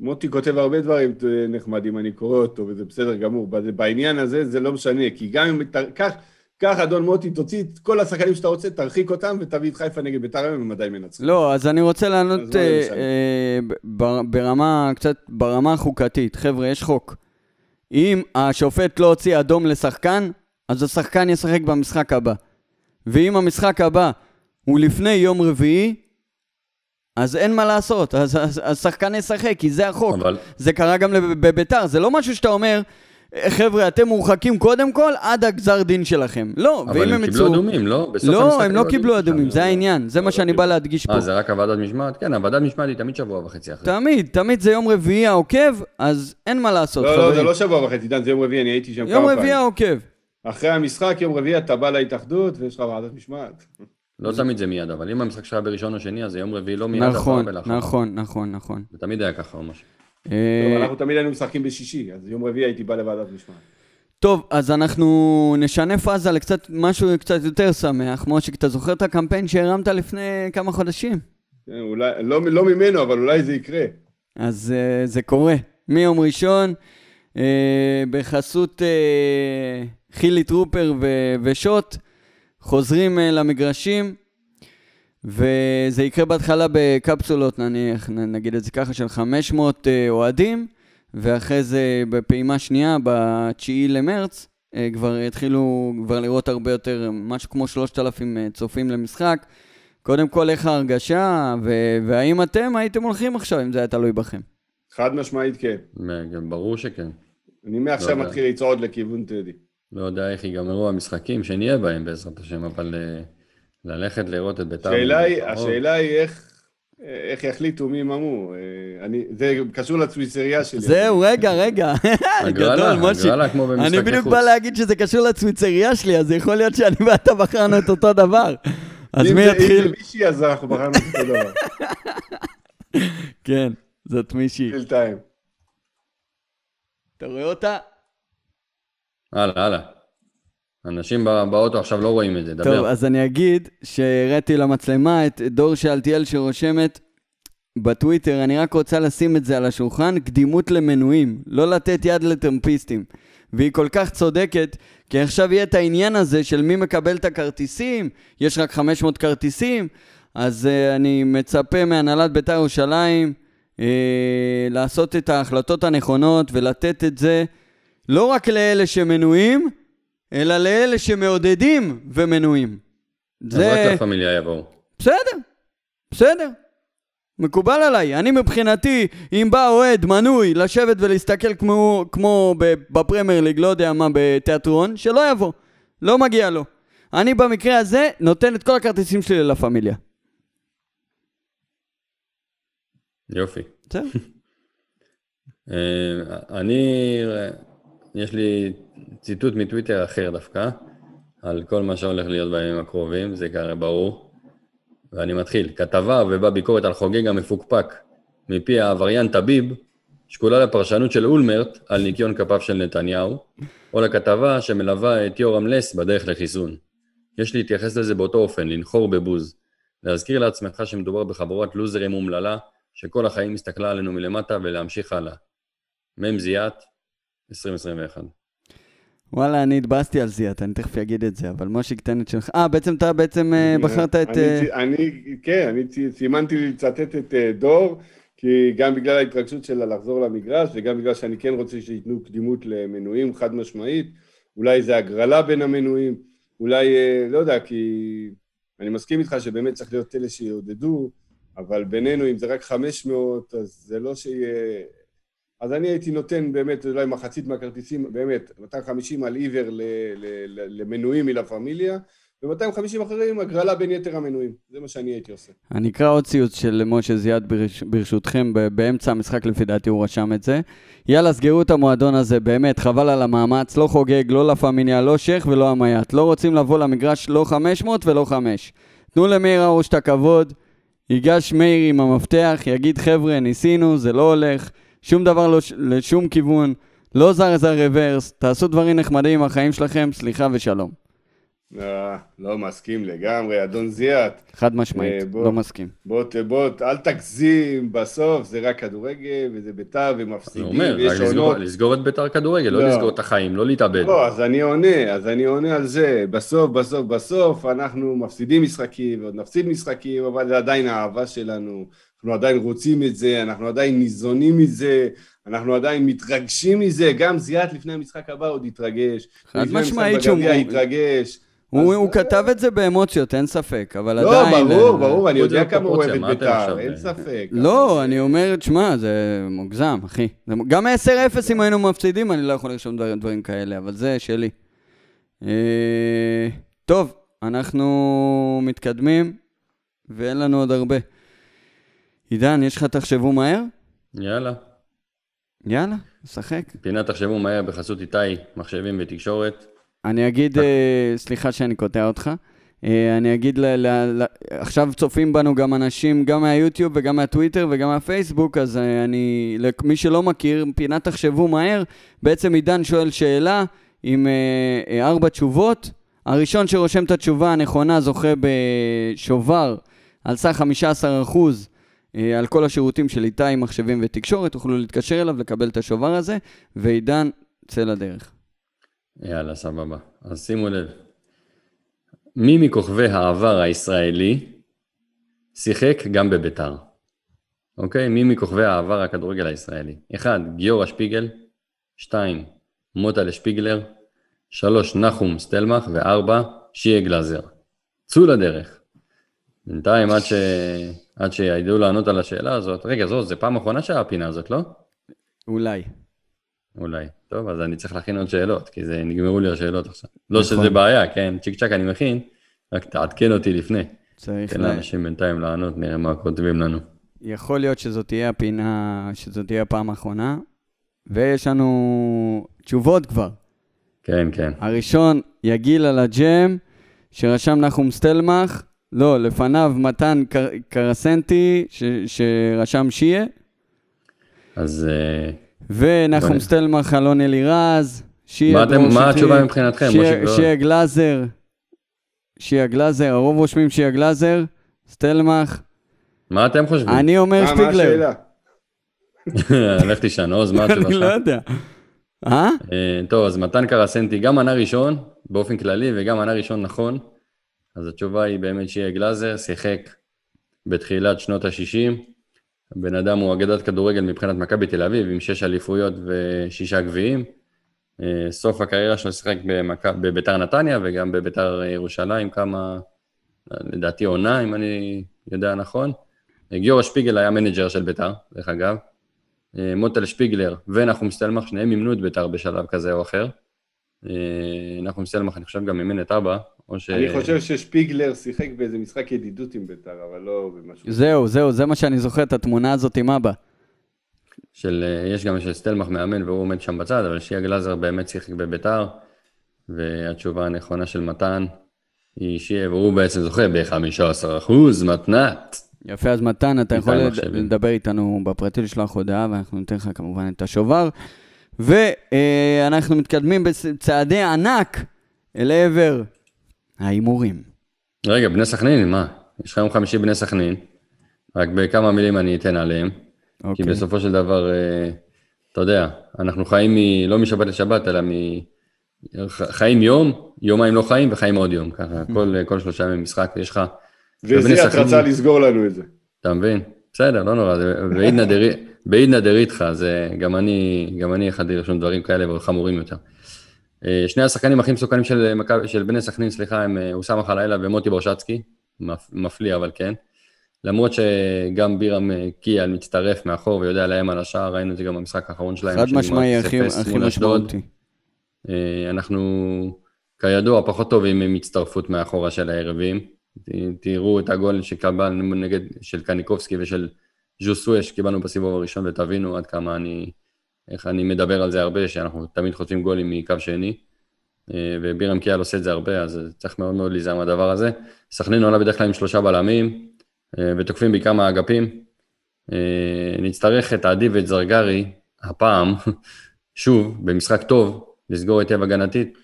Speaker 2: מוטי כותב הרבה דברים נחמדים, אני קורא אותו, וזה בסדר גמור. בעניין הזה זה לא משנה, כי גם אם... ת- קח, אדון מוטי, תוציא את כל השחקנים שאתה רוצה, תרחיק אותם ותביא את חיפה נגד בית"ר היום, הם עדיין מנצחים.
Speaker 3: לא, אז אני רוצה לענות אה? אה, ב- ברמה, קצת ברמה החוקתית. חבר'ה, יש חוק. אם השופט לא הוציא אדום לשחקן, אז השחקן ישחק במשחק הבא. ואם המשחק הבא הוא לפני יום רביעי, אז אין מה לעשות, אז השחקן ישחק, כי זה החוק.
Speaker 4: אבל
Speaker 3: זה קרה גם בביתר, זה לא משהו שאתה אומר, "אה, חבר'ה, אתם מורחקים קודם כל עד הגזר דין שלכם. לא,
Speaker 4: אבל
Speaker 3: ואם
Speaker 4: הם
Speaker 3: הם
Speaker 4: קיבלו
Speaker 3: יצאו...
Speaker 4: אדומים, לא? בסוף
Speaker 3: לא, הם לא קיבלו אדומים, זה העניין, זה מה
Speaker 2: לא
Speaker 3: שאני
Speaker 2: קיבלו.
Speaker 3: בא להדגיש פה.
Speaker 4: אה, זה רק הוועדת משמעת? כן, הוועדת משמעת היא תמיד שבוע וחצי אחרי.
Speaker 3: תמיד, תמיד זה יום רביעי העוקב, אז אין מה לעשות,
Speaker 2: לא, לא, זה
Speaker 3: חברים.
Speaker 2: לא שבוע וחצי, עידן, זה יום רביעי, אני הייתי שם כמה
Speaker 3: יום
Speaker 2: פעמים.
Speaker 3: רביעי העוקב.
Speaker 2: אחרי המשחק, יום רביעי אתה בא להתאחדות ויש לך ועדת משמעת.
Speaker 4: לא תמיד זה מיד, אבל אם המשחק שהיה בראשון או שני, אז זה יום רביעי לא מיד,
Speaker 3: נכון,
Speaker 4: אבל.
Speaker 3: נכון, נכון, נכון.
Speaker 4: זה תמיד היה ככה או משהו.
Speaker 3: אה,
Speaker 2: אנחנו תמיד היינו משחקים בשישי, אז יום רביעי הייתי בא לוועדת משמעת.
Speaker 3: טוב, אז אנחנו נשנה פאזה לקצת משהו קצת יותר שמח. מושיק, אתה זוכר את הקמפיין שהרמת לפני כמה חודשים?
Speaker 2: כן, אולי, לא, לא ממנו, אבל אולי זה יקרה.
Speaker 3: אז uh, זה קורה. מיום ראשון, uh, בחסות uh, חילי טרופר ו- ושוט, חוזרים uh, למגרשים, וזה יקרה בהתחלה בקפסולות, נניח, נגיד את זה ככה, של 500 uh, אוהדים, ואחרי זה בפעימה שנייה, ב-9 למרץ, uh, כבר התחילו כבר לראות הרבה יותר, משהו כמו 3,000 uh, צופים למשחק. קודם כל, איך ההרגשה, ו- והאם אתם הייתם הולכים עכשיו, אם זה היה תלוי בכם?
Speaker 2: חד משמעית כן.
Speaker 4: מ- ברור שכן.
Speaker 2: אני מעכשיו
Speaker 4: לא.
Speaker 2: מתחיל לצעוד לכיוון טדי.
Speaker 4: לא יודע איך ייגמרו המשחקים שנהיה בהם בעזרת השם, אבל אה, ללכת לראות את בית"ר...
Speaker 2: השאלה היא,
Speaker 4: מקרוב,
Speaker 2: השאלה היא איך, איך יחליטו מי יממו. אה, אני, זה קשור לצוויצרייה שלי.
Speaker 3: זהו, רגע, רגע. גדול, מושיק.
Speaker 4: הגרלה כמו במשחקי
Speaker 3: אני בדיוק. בא להגיד שזה קשור לצוויצריה שלי, אז יכול להיות שאני ואתה בחרנו את אותו דבר. אז מי
Speaker 2: זה- אם
Speaker 3: יתחיל?
Speaker 2: זה מישהי, אז אנחנו בחרנו את אותו דבר.
Speaker 3: כן, זאת מישהי. אתה רואה אותה?
Speaker 4: הלאה, הלאה. אנשים בא- באוטו עכשיו לא רואים את זה, דבר.
Speaker 3: טוב, אז אני אגיד שהראיתי למצלמה את דור שאלתיאל שרושמת בטוויטר, אני רק רוצה לשים את זה על השולחן, קדימות למנויים, לא לתת יד לטרמפיסטים. והיא כל כך צודקת, כי עכשיו יהיה את העניין הזה של מי מקבל את הכרטיסים, יש רק 500 כרטיסים, אז uh, אני מצפה מהנהלת בית"ר ירושלים uh, לעשות את ההחלטות הנכונות ולתת את זה לא רק לאלה שמנויים, אלא לאלה שמעודדים ומנויים.
Speaker 4: רק
Speaker 3: זה...
Speaker 4: לה פמיליה יבואו.
Speaker 3: בסדר, בסדר. מקובל עליי. אני מבחינתי, אם בא אוהד מנוי לשבת ולהסתכל כמו, כמו בפרמייר ליג, לא יודע מה, בתיאטרון, שלא יבוא. לא מגיע לו. אני במקרה הזה נותן את כל הכרטיסים שלי ללה פמיליה.
Speaker 4: יופי.
Speaker 3: בסדר.
Speaker 4: אה, אני, יש לי ציטוט מטוויטר אחר דווקא, על כל מה שהולך להיות בימים הקרובים, זה כנראה ברור. ואני מתחיל. כתבה ובה ביקורת על חוגג המפוקפק מפי העבריין טביב, שקולה לפרשנות של אולמרט על ניקיון כפיו של נתניהו, או לכתבה שמלווה את יורם לס בדרך לחיסון. יש להתייחס לזה באותו אופן, לנחור בבוז. להזכיר לעצמך שמדובר בחבורת לוזרים אומללה, שכל החיים הסתכלה עלינו מלמטה ולהמשיך הלאה. מ' זיאת, 2021.
Speaker 3: וואלה, אני התבאסתי על זיאת, אני תכף אגיד את זה, אבל מושיק, תן את שלך. אה, בעצם אתה בעצם אה, בחרת את...
Speaker 2: אני
Speaker 3: אה,
Speaker 2: כן, אני סימנתי לצטט את אה, דור, כי גם בגלל ההתרגשות שלה לחזור למגרש, וגם בגלל שאני כן רוצה שייתנו קדימות למנויים חד משמעית, אולי זה הגרלה בין המנויים, אולי, אה, לא יודע, כי אני מסכים איתך שבאמת צריך להיות אלה שיעודדו, אבל בינינו, אם זה רק 500, אז זה לא שיהיה... אז אני הייתי נותן באמת אולי מחצית מהכרטיסים, באמת, 250 על עיוור למנויים מלה פמיליה, ו-250 אחרים הגרלה בין יתר המנויים. זה מה שאני הייתי עושה.
Speaker 3: אני אקרא עוד ציוץ של משה ברש... ברשותכם, באמצע המשחק לפי דעתי הוא רשם את זה. יאללה, סגרו את המועדון הזה, באמת, חבל על המאמץ, לא חוגג, לא לה פמיניה, לא שייח ולא המייט. לא רוצים לבוא למגרש לא 500 ולא 5. תנו למאיר הרוש את הכבוד, ייגש מאיר עם המפתח, יגיד חבר'ה, ניסינו, זה לא הולך, שום דבר לא, לשום כיוון, לא זרז הרוורס, תעשו דברים נחמדים עם החיים שלכם, סליחה ושלום.
Speaker 2: אה, לא מסכים לגמרי, אדון זיאת.
Speaker 3: חד משמעית,
Speaker 2: אה, בוא.
Speaker 3: לא מסכים.
Speaker 2: בוא, בוא, ת- אל תגזים, בסוף זה רק כדורגל, וזה בית"ר,
Speaker 4: אני
Speaker 2: ומפסידים,
Speaker 4: אומר,
Speaker 2: ויש
Speaker 4: רק לסגור-
Speaker 2: עונות.
Speaker 4: לסגור את בית"ר כדורגל, לא
Speaker 2: לא.
Speaker 4: לסגור את החיים, לא להתאבד.
Speaker 2: לא, אז אני עונה, אז אני עונה על זה. בסוף, בסוף, בסוף, אנחנו מפסידים משחקים, ועוד נפסיד משחקים, אבל זה עדיין האהבה שלנו. אנחנו עדיין רוצים את זה, אנחנו עדיין ניזונים מזה, אנחנו עדיין מתרגשים מזה. גם זיאת לפני המשחק הבא עוד יתרגש.
Speaker 3: חד
Speaker 2: לפני המשחק
Speaker 3: משמעית שהוא-
Speaker 2: בגביע יתרגש.
Speaker 3: הוא,
Speaker 2: אז-
Speaker 3: הוא כתב את זה באמוציות, אין ספק, אבל
Speaker 2: לא,
Speaker 3: עדיין...
Speaker 2: ברור,
Speaker 3: אה,
Speaker 2: ברור, אני יודע
Speaker 4: זה
Speaker 2: כמה הוא אוהב את בית"ר, אין? ספק.
Speaker 3: לא,
Speaker 2: אבל-
Speaker 3: אני אומר, תשמע, זה מוגזם, אחי. זה גם 10-0 אם היינו מפסידים, אני לא יכול לרשום דבר, דברים כאלה, אבל זה שלי. אה, טוב, אנחנו מתקדמים, ואין לנו עוד הרבה. עידן, יש לך תחשבו מהר?
Speaker 4: יאללה.
Speaker 3: יאללה, נשחק.
Speaker 4: פינת תחשבו מהר בחסות איתי, מחשבים ותקשורת.
Speaker 3: אני אגיד, אה, סליחה שאני קוטע אותך, אה, אני אגיד, ל, ל, ל, עכשיו צופים בנו גם אנשים, גם מהיוטיוב וגם מהטוויטר וגם מהפייסבוק, אז אה, אני, למי שלא מכיר, פינת תחשבו מהר, בעצם עידן שואל שאלה עם ארבע תשובות. הראשון שרושם את התשובה הנכונה זוכה בשובר על סך 15% אה, על כל השירותים של איתי, מחשבים ותקשורת, תוכלו להתקשר אליו, לקבל את השובר הזה, ועידן, צא לדרך.
Speaker 4: יאללה, סבבה. אז שימו לב. מי מכוכבי העבר הישראלי שיחק גם בביתר? אוקיי? מי מכוכבי העבר הכדורגל הישראלי? 1. גיורא שפיגל 2. מוטלה שפיגלר 3. נחום סטלמך ו-4. שיה גלאזר. צאו לדרך. בינתיים, עד, ש... עד שידעו לענות על השאלה הזאת, רגע, זו, זה פעם אחרונה שהיה הפינה הזאת, לא?
Speaker 3: אולי.
Speaker 4: אולי. טוב, אז אני צריך להכין עוד שאלות, כי זה נגמרו לי השאלות עכשיו. לא
Speaker 3: נכון.
Speaker 4: שזה בעיה, כן, צ'יק צ'אק אני מכין, רק תעדכן אותי לפני.
Speaker 3: צריך
Speaker 4: תן. לאנשים בינתיים לענות, נראה מה כותבים לנו.
Speaker 3: יכול להיות שזאת תהיה הפינה, שזאת תהיה הפעם האחרונה, ויש לנו תשובות כבר.
Speaker 4: כן, כן.
Speaker 3: הראשון, יגיל על הג'ם, שרשם נחום סטלמך, לא, לפניו מתן קר... קרסנטי, ש... שרשם שיה,
Speaker 4: אז אה,
Speaker 3: ונחום סטלמך, אלון אלירז, שיה
Speaker 4: מה אתם-
Speaker 3: דרור
Speaker 4: מה
Speaker 3: שטרית,
Speaker 4: התשובה מבחינתכם?
Speaker 3: שיה-
Speaker 4: לא-
Speaker 3: שיה גלאזר, שיה גלאזר, הרוב רושמים שיה גלאזר, סטלמך,
Speaker 4: מה אתם חושבים?
Speaker 3: אני אומר
Speaker 2: מה מה
Speaker 3: שפיגלר.
Speaker 2: השאלה?
Speaker 4: לך תישן, עוז, מה התשובה
Speaker 3: אני לא
Speaker 4: שלך?
Speaker 3: יודע. אה?
Speaker 4: אה, טוב, אז מתן קרסנטי גם ענה ראשון, באופן כללי, וגם ענה ראשון נכון. אז התשובה היא באמת שיהיה גלאזר, שיחק בתחילת שנות ה-60. הבן אדם הוא אגדת כדורגל מבחינת מכבי תל אביב, עם שש אליפויות ושישה גביעים. אה, סוף הקריירה שלו שיחק. בביתר נתניה וגם בביתר ירושלים כמה, לדעתי עונה, אם אני יודע נכון. אה, גיורא שפיגל היה מנג'ר של ביתר, דרך אגב. אה, מוטל שפיגלר ונחום סטלמך, שניהם אימנו את ביתר בשלב כזה או אחר. אה, נחום סטלמך, אני חושב, גם אימן את אבא, או ש...
Speaker 2: אני חושב ששפיגלר שיחק באיזה משחק ידידות עם ביתר, אבל לא במשהו.
Speaker 3: זהו, זהו, זה מה שאני זוכר, את התמונה הזאת עם אבא.
Speaker 4: של, אה, יש גם של סטלמך מאמן והוא עומד שם בצד, אבל שיה גלאזר באמת שיחק בביתר, והתשובה הנכונה של מתן היא שיה, והוא בעצם זוכה ב-15% מתנת.
Speaker 3: יפה, אז מתן, אתה יכול. לדבר איתנו בפרטי, לשלוח הודעה, ואנחנו ניתן לך כמובן את השובר. ואנחנו מתקדמים בצעדי ענק אל עבר ההימורים.
Speaker 4: רגע, בני סכנין, מה? יש לך יום חמישי בני סכנין, רק בכמה מילים אני אתן עליהם, כי
Speaker 3: אוקיי.
Speaker 4: בסופו של דבר, אה, אתה יודע, אנחנו חיים מ... לא משבת לשבת, אלא מ... חיים יום, יומיים לא חיים וחיים עוד יום, ככה, כל, כל שלושה ימים משחק, יש לך...
Speaker 2: וזיאת רצה לסגור לנו את זה.
Speaker 4: אתה מבין? בסדר, לא נורא, בעידנא דרי- בעידנא דריתחא, זה גם אני, גם אני יכלתי לרשום דברים כאלה וחמורים יותר. אה, שני השחקנים הכי מסוכנים של, של בני סכנין, סליחה, הם אה, אוסאמה חלילה ומוטי ברשצקי, מפ- מפליא אבל כן. למרות שגם בירם אה, קיאל מצטרף מאחור ויודע לאיים על השער, ראינו את זה גם במשחק האחרון שלהם.
Speaker 3: חד משמעי,
Speaker 4: 0-0
Speaker 3: הכי. משמעותי.
Speaker 4: אנחנו, כידוע, פחות טובים עם הצטרפות מאחורה של היריבים. תראו את הגול שקיבלנו נגד, של קניקובסקי ושל ז'וסווה שקיבלנו בסיבוב הראשון ותבינו עד כמה אני, איך אני מדבר על זה הרבה, שאנחנו תמיד חוטפים גולים מקו שני. אה, ובירם קיאל עושה את זה הרבה, אז צריך מאוד מאוד להיזהר מהדבר הזה. סכנין עולה בדרך כלל עם שלושה בלמים, אה, ותוקפים בעיקר מהאגפים. אה, נצטרך את עדי ואת זרגרי, הפעם, שוב, במשחק טוב, לסגור היטב הגנתית,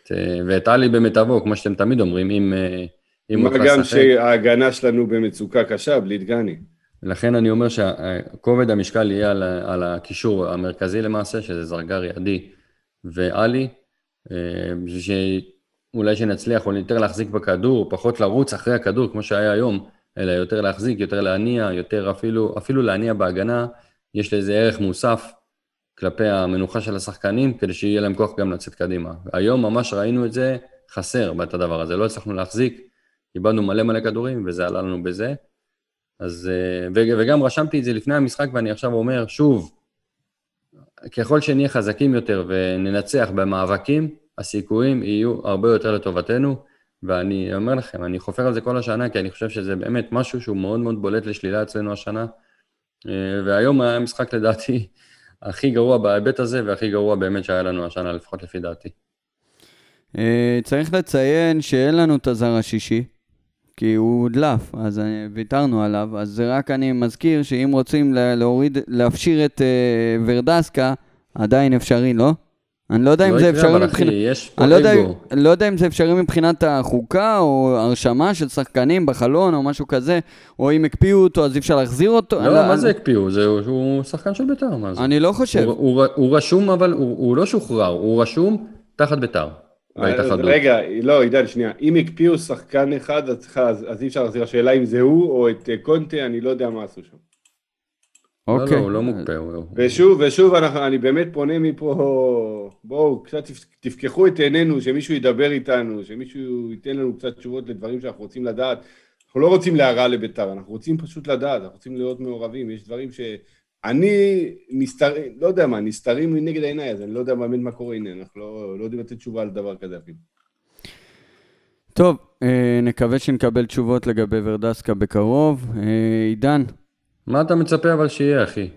Speaker 4: ואת עלי במיטבו, כמו שאתם תמיד אומרים, אם, הוא
Speaker 2: מה גם. שההגנה שלנו במצוקה קשה, בלי דגני.
Speaker 4: לכן אני אומר שכובד המשקל יהיה על, על הקישור המרכזי למעשה, שזה זרגרי, עדי ועלי, אה, שאולי שנצליח או יותר להחזיק בכדור, פחות לרוץ אחרי הכדור כמו שהיה היום, אלא יותר להחזיק, יותר להניע, יותר אפילו, אפילו להניע בהגנה, יש לזה ערך מוסף כלפי המנוחה של השחקנים, כדי שיהיה להם כוח גם לצאת קדימה. היום ממש ראינו את זה חסר את הדבר הזה, לא הצלחנו להחזיק, איבדנו מלא מלא כדורים וזה עלה לנו בזה. אז, אה, וגם רשמתי את זה לפני המשחק ואני עכשיו אומר, שוב, ככל שנהיה חזקים יותר וננצח במאבקים, הסיכויים יהיו הרבה יותר לטובתנו, ואני אומר לכם, אני חופר על זה כל השנה, כי אני חושב שזה באמת משהו שהוא מאוד מאוד בולט לשלילה אצלנו השנה, אה, והיום היה משחק לדעתי הכי גרוע בהיבט הזה, והכי גרוע באמת שהיה לנו השנה, לפחות לפי דעתי.
Speaker 3: אה, צריך לציין שאין לנו את הזר השישי, כי הוא הודלף, אז אני- ויתרנו עליו, אז זה רק אני מזכיר שאם רוצים לה- להוריד, להפשיר את אה, ורדסקה, עדיין אפשרי, לא? אני לא יודע אם
Speaker 4: לא
Speaker 3: זה אפשרי מבחינת... אני לא יודע. לא יודע אם זה אפשרי מבחינת החוקה, או הרשמה של שחקנים בחלון, או משהו כזה, או אם הקפיאו אותו אז אי אפשר להחזיר אותו.
Speaker 4: לא,
Speaker 3: אני
Speaker 4: מה זה הקפיאו? זה- הוא שחקן של בית"ר, מה זה?
Speaker 3: אני לא חושב.
Speaker 4: הוא- רשום, אבל הוא לא שוחרר, הוא רשום תחת בית"ר. בהתאחדות.
Speaker 2: רגע, לא, עידן, שנייה. אם הקפיאו שחקן אחד, אז צריך- אז אז אי אפשר להחזיר. השאלה אם זה הוא או את אה, קונטה, אני לא יודע מה עשו שם.
Speaker 4: לא, לא,
Speaker 3: אוקיי.
Speaker 4: הוא לא מוקפא.
Speaker 2: ושוב, ושוב, אנחנו, אני באמת פונה מפה, בואו, קצת תפ- תפקחו את עינינו, שמישהו ידבר איתנו, שמישהו ייתן לנו קצת תשובות לדברים שאנחנו רוצים לדעת. אנחנו לא רוצים להרע לביתר, אנחנו רוצים פשוט לדעת, אנחנו רוצים להיות מעורבים. יש דברים שאני נסתר, לא יודע מה, נסתרים מנגד העיניי, אז אני לא יודע באמת מה קורה, הנה, אנחנו לא, לא יודעים לתת תשובה על דבר כזה אפילו.
Speaker 3: טוב, אה, נקווה שנקבל תשובות לגבי ורדסקה בקרוב. אה, עידן,
Speaker 4: מה אתה מצפה אבל שיהיה, אחי?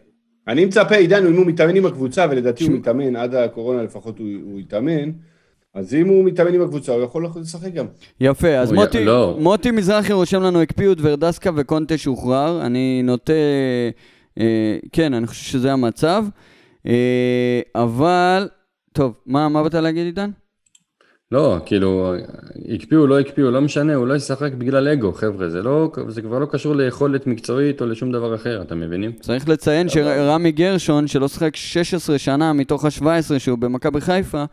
Speaker 2: אני מצפה, עידן, אם הוא מתאמן עם הקבוצה, ולדעתי הוא
Speaker 3: שמע-
Speaker 2: מתאמן, עד הקורונה לפחות הוא, הוא יתאמן, אז אם הוא מתאמן עם הקבוצה, הוא יכול לשחק גם.
Speaker 3: יפה, אז
Speaker 4: הוא י-
Speaker 3: מוטי,
Speaker 4: לא.
Speaker 3: מוטי מזרחי רושם לנו הקפיאו את ורדסקה וקונטה שוחרר. אני נוטה, כן, אני חושב שזה המצב. אה, אבל, טוב, מה, מה באת להגיד עידן?
Speaker 4: לא, כאילו, הקפיאו, לא הקפיאו, לא משנה, הוא לא ישחק בגלל אגו, חבר'ה, זה לא, זה כבר לא קשור ליכולת מקצועית או לשום דבר אחר, אתם מבינים?
Speaker 3: צריך לציין שרמי גרשון, שלא שיחק 16 שנה מתוך ה-17 שהוא במכבי חיפה,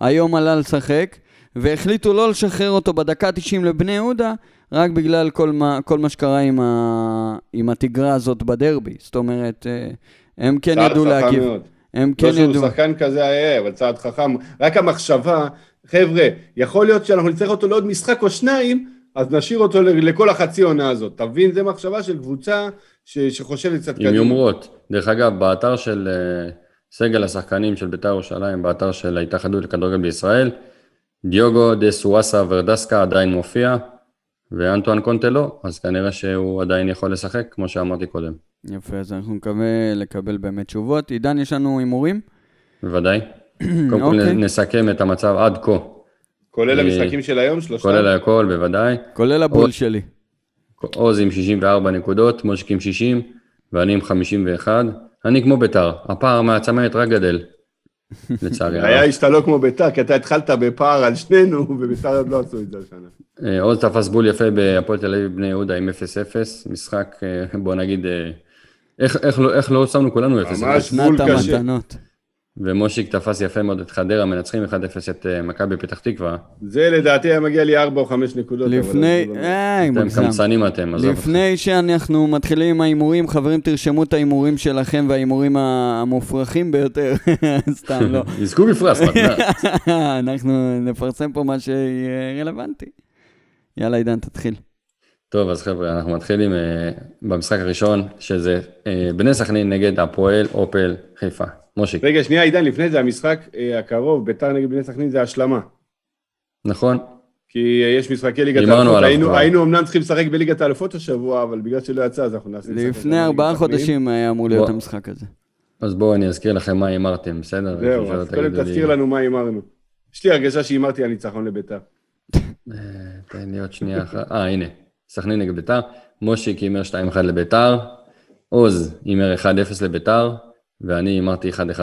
Speaker 3: היום עלה לשחק, והחליטו לא לשחרר אותו בדקה 90 לבני יהודה, רק בגלל כל מה, כל מה שקרה עם, ה, עם התגרה הזאת בדרבי. זאת אומרת, אה, הם כן ידעו להגיב.
Speaker 2: מאוד.
Speaker 3: הם כן
Speaker 2: לא שהוא
Speaker 3: ידעו.
Speaker 2: שחקן כזה היה, אבל צעד חכם. רק המחשבה, חבר'ה, יכול להיות שאנחנו נצטרך אותו לעוד משחק או שניים, אז נשאיר אותו לכל החצי עונה הזאת. תבין, זה מחשבה של קבוצה ש- שחושבת קצת
Speaker 4: עם יומרות. דרך אגב, באתר של אה, סגל השחקנים של בית"ר ירושלים, באתר של ההתאחדות לכדורגל בישראל, דיוגו דה סואסה ורדסקה עדיין מופיע, ואנטואן קונטה לא, אז כנראה שהוא עדיין יכול לשחק, כמו שאמרתי קודם.
Speaker 3: יפה, אז אנחנו נקווה לקבל באמת תשובות. עידן, יש לנו הימורים?
Speaker 4: בוודאי. קודם כל
Speaker 3: אוקיי.
Speaker 4: נסכם את המצב עד כה,
Speaker 2: כולל
Speaker 4: אה,
Speaker 2: המשחקים של היום, שלושה.
Speaker 4: כולל הכל, בוודאי.
Speaker 3: כולל הבול שלי.
Speaker 4: עוז עם 64 נקודות, מושק עם 60, ואני עם 51. אני כמו בית"ר, הפער מהצמרת רק גדל, לצערי
Speaker 2: היה
Speaker 4: הרב.
Speaker 2: איש שאתה לא כמו ביתר, כי אתה התחלת בפער על שנינו, וביתר עוד לא עשו את זה השנה.
Speaker 4: אה, עוז תפס בול יפה בהפועל תל אביב בני יהודה עם 0-0, משחק, אה, בוא נגיד, אה, איך, לא, איך לא שמנו כולנו 0-0.
Speaker 2: ממש. בול קשה.
Speaker 4: ומושיק תפס יפה מאוד את חדרה, מנצחים 1-0 את אה, מכבי פתח תקווה.
Speaker 2: זה לדעתי היה מגיע לי ארבע או חמש נקודות. אבל
Speaker 3: לפני,
Speaker 2: לא-
Speaker 3: אה,
Speaker 4: אתם. קמצנים אתם, עזוב.
Speaker 3: לפני שאנחנו מתחילים עם ההימורים, חברים, תרשמו את ההימורים שלכם וההימורים המופרכים ביותר. סתם לא.
Speaker 4: יזכו בפרס, מתנה.
Speaker 3: אנחנו נפרסם פה מה שיהיה רלוונטי. יאללה, עידן, תתחיל.
Speaker 4: טוב, אז חבר'ה, אנחנו מתחילים אה, במשחק הראשון, שזה אה, בני סכנין נגד הפועל אופל חיפה. מושיק,
Speaker 2: רגע, שנייה, עידן, לפני זה, המשחק אה, הקרוב, ביתר נגד בני סכנין זה השלמה.
Speaker 4: נכון?
Speaker 2: כי אה, יש משחקי ליגת האלופות, היינו. היינו אמנם צריכים לשחק בליגת האלופות השבוע, אבל בגלל שלא יצא, אז אנחנו נעשה... משחק
Speaker 3: לפני ארבעה. חודשים היה אמור להיות
Speaker 4: בוא.
Speaker 3: המשחק הזה.
Speaker 4: אז בואו אני אזכיר לכם מה הימרתם, בסדר?
Speaker 2: זהו, אז קודם תזכיר לנו מה הימרנו. יש לי הרגשה שהימרתי על ניצחון לביתר.
Speaker 4: אה, תן לי עוד שנייה אחת. אה, הנה. סכנין נגד ביתר. מושיק הימר 2-1 לביתר. עוז הימר 1-0 לביתר. ואני הימרתי 1-1.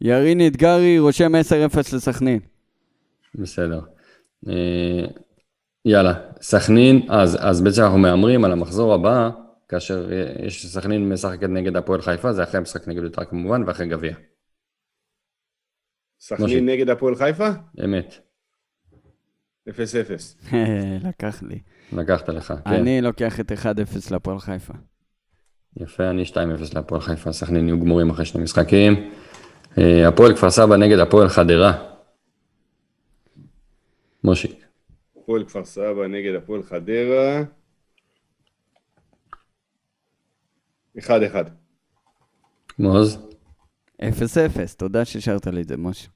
Speaker 3: ירין אתגרי רושם 10-0 לסכנין.
Speaker 4: בסדר. אה, יאללה, סכנין, אז, אז בעצם אנחנו מהמרים על המחזור הבא, כאשר אה, יש סכנין משחקת נגד הפועל חיפה, זה אחרי המשחק נגד בית"ר כמובן, ואחרי גביע. משה.
Speaker 2: סכנין נגד הפועל חיפה?
Speaker 4: אמת,
Speaker 2: 0-0.
Speaker 3: לקח לי.
Speaker 4: לקחת לך, כן.
Speaker 3: אני לוקח את 1-0 להפועל חיפה.
Speaker 4: יפה, אני 2-0 להפועל חיפה, סכנין יהיו גמורים אחרי שני משחקים. אה, הפועל כפר סבא נגד הפועל חדרה. מושיק,
Speaker 2: הפועל כפר סבא נגד הפועל חדרה. 1-1.
Speaker 4: מעוז,
Speaker 3: 0-0, תודה שהשארת לי את זה, משה.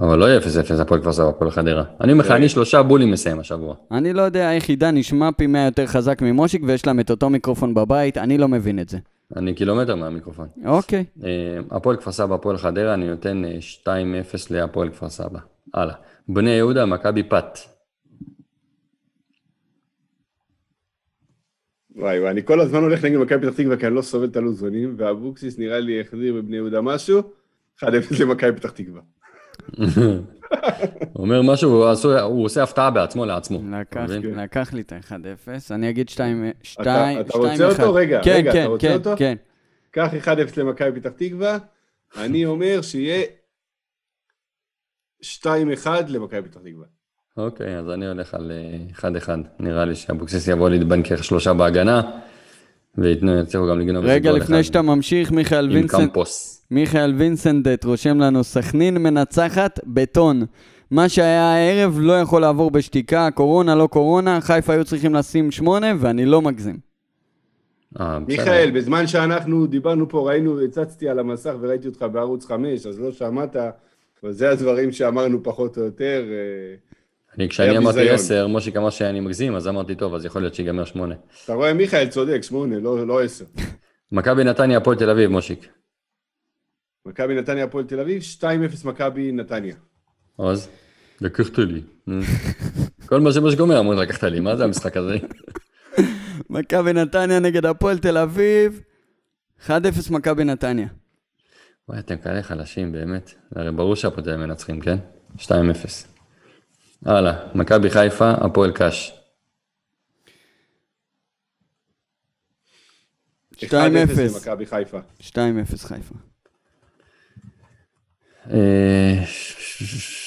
Speaker 4: אבל לא יהיה 0-0 הפועל כפר סבא, הפועל חדרה. אני אומר לך, אני שלושה בולים מסיים השבוע.
Speaker 3: אני לא יודע איך עידן נשמע פי 100 יותר חזק ממושיק ויש להם את אותו מיקרופון בבית, אני לא מבין את זה.
Speaker 4: אני קילומטר מהמיקרופון.
Speaker 3: אוקיי.
Speaker 4: אה, הפועל כפר סבא, הפועל חדרה, אני נותן אה, 2-0 להפועל כפר סבא. הלאה. בני יהודה, מכבי פת.
Speaker 2: וואי וואי, אני כל הזמן הולך נגד מכבי פתח תקווה כי אני לא סובל את הלוזונים, ואבוקסיס נראה לי החזיר בבני יהודה משהו, 1-0 למכבי פתח תקווה.
Speaker 4: הוא אומר משהו, הוא עשו- הוא עושה הפתעה בעצמו לעצמו.
Speaker 3: לקח,
Speaker 4: אתה?
Speaker 3: לקח לי את ה-1-0, אני אגיד 2
Speaker 2: אתה רוצה אותו? רגע,
Speaker 3: כן,
Speaker 2: רגע,
Speaker 3: כן,
Speaker 2: אתה רוצה
Speaker 3: כן,
Speaker 2: אותו?
Speaker 3: כן.
Speaker 2: קח 1-0 למכבי פתח תקווה, אני אומר שיהיה 2-1 למכבי פתח תקווה.
Speaker 4: אוקיי, אז אני הולך על אה, 1-1. נראה לי שאבוקסיס יבוא להתבנקר שלושה בהגנה, וייתנו, יצליחו גם לגנוב איזה
Speaker 3: רגע
Speaker 4: גול
Speaker 3: לפני
Speaker 4: אחד
Speaker 3: שאתה ממשיך, מיכאל
Speaker 4: עם
Speaker 3: וינסנט,
Speaker 4: קמפוס.
Speaker 3: מיכאל וינסנדט רושם לנו, סכנין מנצחת בטון. מה שהיה הערב לא יכול לעבור בשתיקה, קורונה לא קורונה, חיפה היו צריכים לשים שמונה, ואני לא מגזים.
Speaker 4: אה.
Speaker 2: מיכאל, בזמן שאנחנו דיברנו פה, ראינו, הצצתי על המסך וראיתי אותך בערוץ 5, אז לא שמעת, אבל זה הדברים שאמרנו פחות או יותר. אה,
Speaker 4: אני, כשאני אמרתי
Speaker 2: ביזיון.
Speaker 4: 10, מושיק אמר שאני מגזים, אז אמרתי, טוב, אז יכול להיות שיגמר 8.
Speaker 2: אתה רואה, מיכאל צודק, שמונה, לא לא עשר.
Speaker 4: מכבי נתניה, הפועל תל אביב, מושיק.
Speaker 2: מכבי נתניה, הפועל תל אביב, 2-0 מכבי נתניה.
Speaker 4: עוז? לקחת לי. כל מה שמשה גומר אמרו, לקחת לי, מה זה המשחק הזה?
Speaker 3: מכבי נתניה נגד הפועל תל אביב, 1-0 מכבי נתניה.
Speaker 4: וואי, אתם כאלה חלשים, באמת. הרי ברור שהפועל תל אביב מנצחים, כן? 2-0. הלאה, מכבי חיפה, הפועל קאש.
Speaker 2: 1-0
Speaker 3: 2-0.
Speaker 2: למכבי חיפה.
Speaker 3: 2-0 חיפה.
Speaker 4: אה,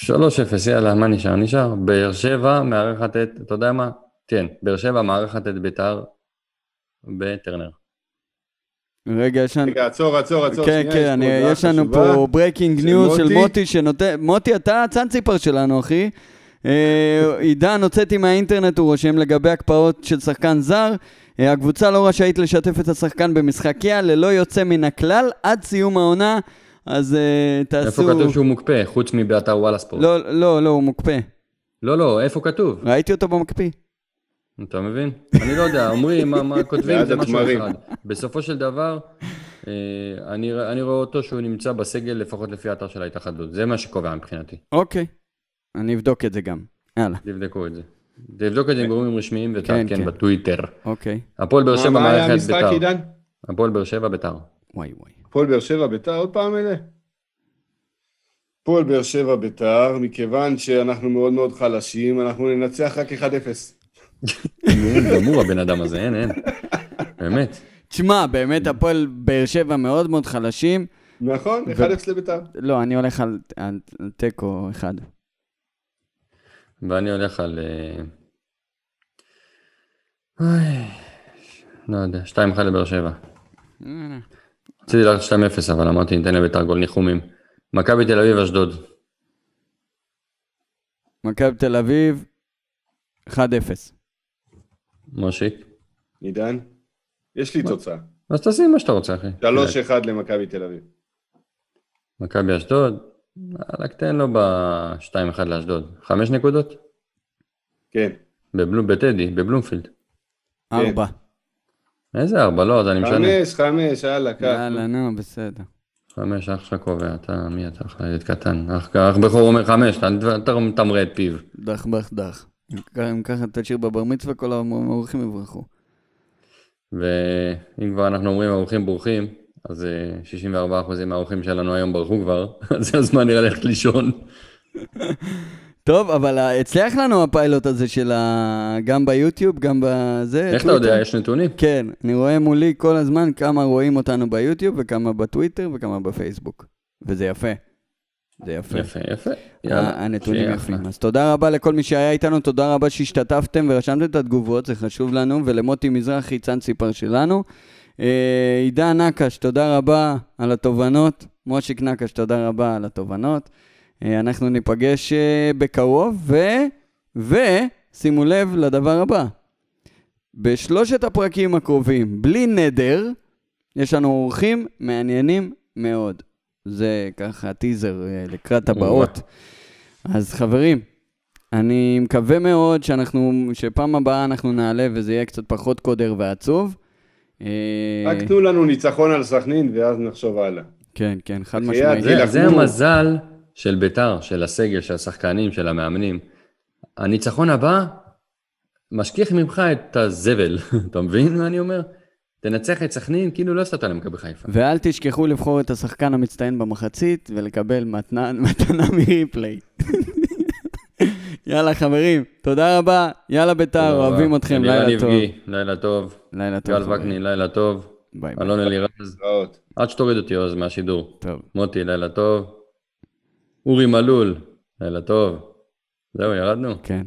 Speaker 4: 3-0, יאללה, מה נשאר? נשאר. באר שבע מארחת את, אתה יודע מה? כן, באר שבע מארחת את ביתר בטרנר.
Speaker 3: רגע, יש לנו...
Speaker 2: רגע, עצור, עצור, עצור.
Speaker 3: כן,
Speaker 2: שנייה,
Speaker 3: כן, יש לנו. פה
Speaker 2: breaking
Speaker 3: news של.
Speaker 2: מוטי
Speaker 3: שנותן... מוטי, אתה הצאנציפר שלנו, אחי. אה, עידן, הוצאתי מהאינטרנט, הוא רושם לגבי הקפאות של שחקן זר. אה, הקבוצה לא רשאית לשתף את השחקן במשחקיה ללא יוצא מן הכלל עד סיום העונה, אז אה, תעשו...
Speaker 4: איפה כתוב שהוא מוקפא, חוץ מבאתר וואלה ספורט?
Speaker 3: לא, לא, לא, הוא מוקפא.
Speaker 4: לא, לא, איפה כתוב?
Speaker 3: ראיתי אותו במקפיא.
Speaker 4: אתה מבין? אני לא יודע, אומרים, מה, מה כותבים, זה משהו. אחד. בסופו של דבר, אני, אני רואה אותו שהוא נמצא בסגל, לפחות לפי האתר של ההתאחדות. זה מה שקובע מבחינתי.
Speaker 3: אוקיי. אני אבדוק את זה גם. יאללה,
Speaker 4: תבדקו את זה. תבדוק את זה עם גורמים רשמיים
Speaker 3: כן.
Speaker 4: ותעדכן בטוויטר.
Speaker 3: אוקיי.
Speaker 4: הפועל באר שבע
Speaker 2: מה היה
Speaker 4: מארחת
Speaker 2: המשחק,
Speaker 4: ביתר.
Speaker 2: עידן?
Speaker 4: הפועל באר שבע ביתר.
Speaker 3: וואי וואי.
Speaker 2: הפועל באר שבע ביתר, עוד פעם אלה? הפועל באר שבע ביתר, מכיוון שאנחנו מאוד מאוד חלשים, אנחנו ננצח רק 1-0.
Speaker 4: נו, גמור הבן אדם הזה, אין, אין. באמת.
Speaker 3: תשמע, באמת הפועל באר שבע מאוד מאוד חלשים.
Speaker 2: נכון?
Speaker 3: ו-
Speaker 2: 1-0 לביתר.
Speaker 3: לא, אני הולך על על תיקו אחד.
Speaker 4: ואני הולך על... אה, אוי, לא יודע, 2-1 לבאר שבע. רציתי ללכת 2-0, אבל אמרתי, ניתן לביתר גול ניחומים. מכבי תל אביב, אשדוד.
Speaker 3: מכבי תל אביב, 1-0.
Speaker 4: מושיק.
Speaker 2: עידן? יש לי? תוצאה.
Speaker 4: אז תשים מה שאתה רוצה, אחי.
Speaker 2: 3-1 למכבי תל אביב.
Speaker 4: מכבי אשדוד, רק תן לו ב-2-1 לאשדוד. חמש נקודות?
Speaker 2: כן.
Speaker 4: בבלום, בטדי, בבלומפילד.
Speaker 3: 4.
Speaker 4: איזה ארבע? לא, אז אני משנה.
Speaker 2: חמש, חמש, יאללה, קח.
Speaker 3: יאללה, נו, בסדר.
Speaker 4: חמש, אח שלך קובע, אתה, מי אתה, אח ילד קטן. אח בכור אומר חמש, אתה אתה מתמרה את פיו.
Speaker 3: דח בח דח. אם ככה- אם ככה תשאיר בבר מצווה, כל האורחים יברחו.
Speaker 4: ואם כבר אנחנו אומרים האורחים בורחים, אז אה, 64% מהאורחים שלנו היום ברחו כבר, אז זה הזמן נראה ללכת לישון.
Speaker 3: טוב, אבל ה- הצליח לנו הפיילוט הזה של ה... גם ביוטיוב, גם בזה.
Speaker 4: איך אתה. יודע, יש נתונים?
Speaker 3: כן, אני רואה מולי כל הזמן כמה רואים אותנו ביוטיוב וכמה בטוויטר וכמה בפייסבוק. וזה יפה. זה יפה.
Speaker 4: יפה, יפה. יאללה.
Speaker 3: הנתונים יפים. אז תודה רבה לכל מי שהיה איתנו, תודה רבה שהשתתפתם ורשמתם את התגובות, זה חשוב לנו, ולמוטי מזרחי, צאנציפר שלנו. אה, עידן נקש, תודה רבה על התובנות. מושיק נקש, תודה רבה על התובנות. אה, אנחנו ניפגש אה, בקרוב, ו... ושימו לב לדבר הבא. בשלושת הפרקים הקרובים, בלי נדר, יש לנו אורחים מעניינים מאוד. זה ככה טיזר לקראת הבאות. אז חברים, אני מקווה מאוד שאנחנו, שפעם הבאה אנחנו נעלה וזה יהיה קצת פחות קודר ועצוב. אה,
Speaker 2: רק תנו לנו ניצחון על סכנין ואז נחשוב הלאה.
Speaker 3: כן, כן, חד משמעית.
Speaker 4: זה, זה. המזל של ביתר, של הסגל, של השחקנים, של המאמנים. הניצחון הבא, משכיח ממך את הזבל, אתה מבין מה אני אומר? תנצח את סכנין כאילו לא הפסדת למכבי חיפה.
Speaker 3: ואל תשכחו לבחור את השחקן המצטיין במחצית ולקבל מתנה, מתנה מ Replay. יאללה חברים, תודה רבה, יאללה ביתר, אוהבים אתכם, לילה טוב.
Speaker 4: יבגי, לילה טוב.
Speaker 3: לילה טוב.
Speaker 4: גל. וקנין, לילה טוב.
Speaker 3: ביי ביי.
Speaker 4: אלון אלירז. עד שתוריד אותי עוז מהשידור.
Speaker 3: טוב.
Speaker 4: מוטי, לילה טוב. אורי מלול, לילה טוב. זהו, ירדנו?
Speaker 3: כן.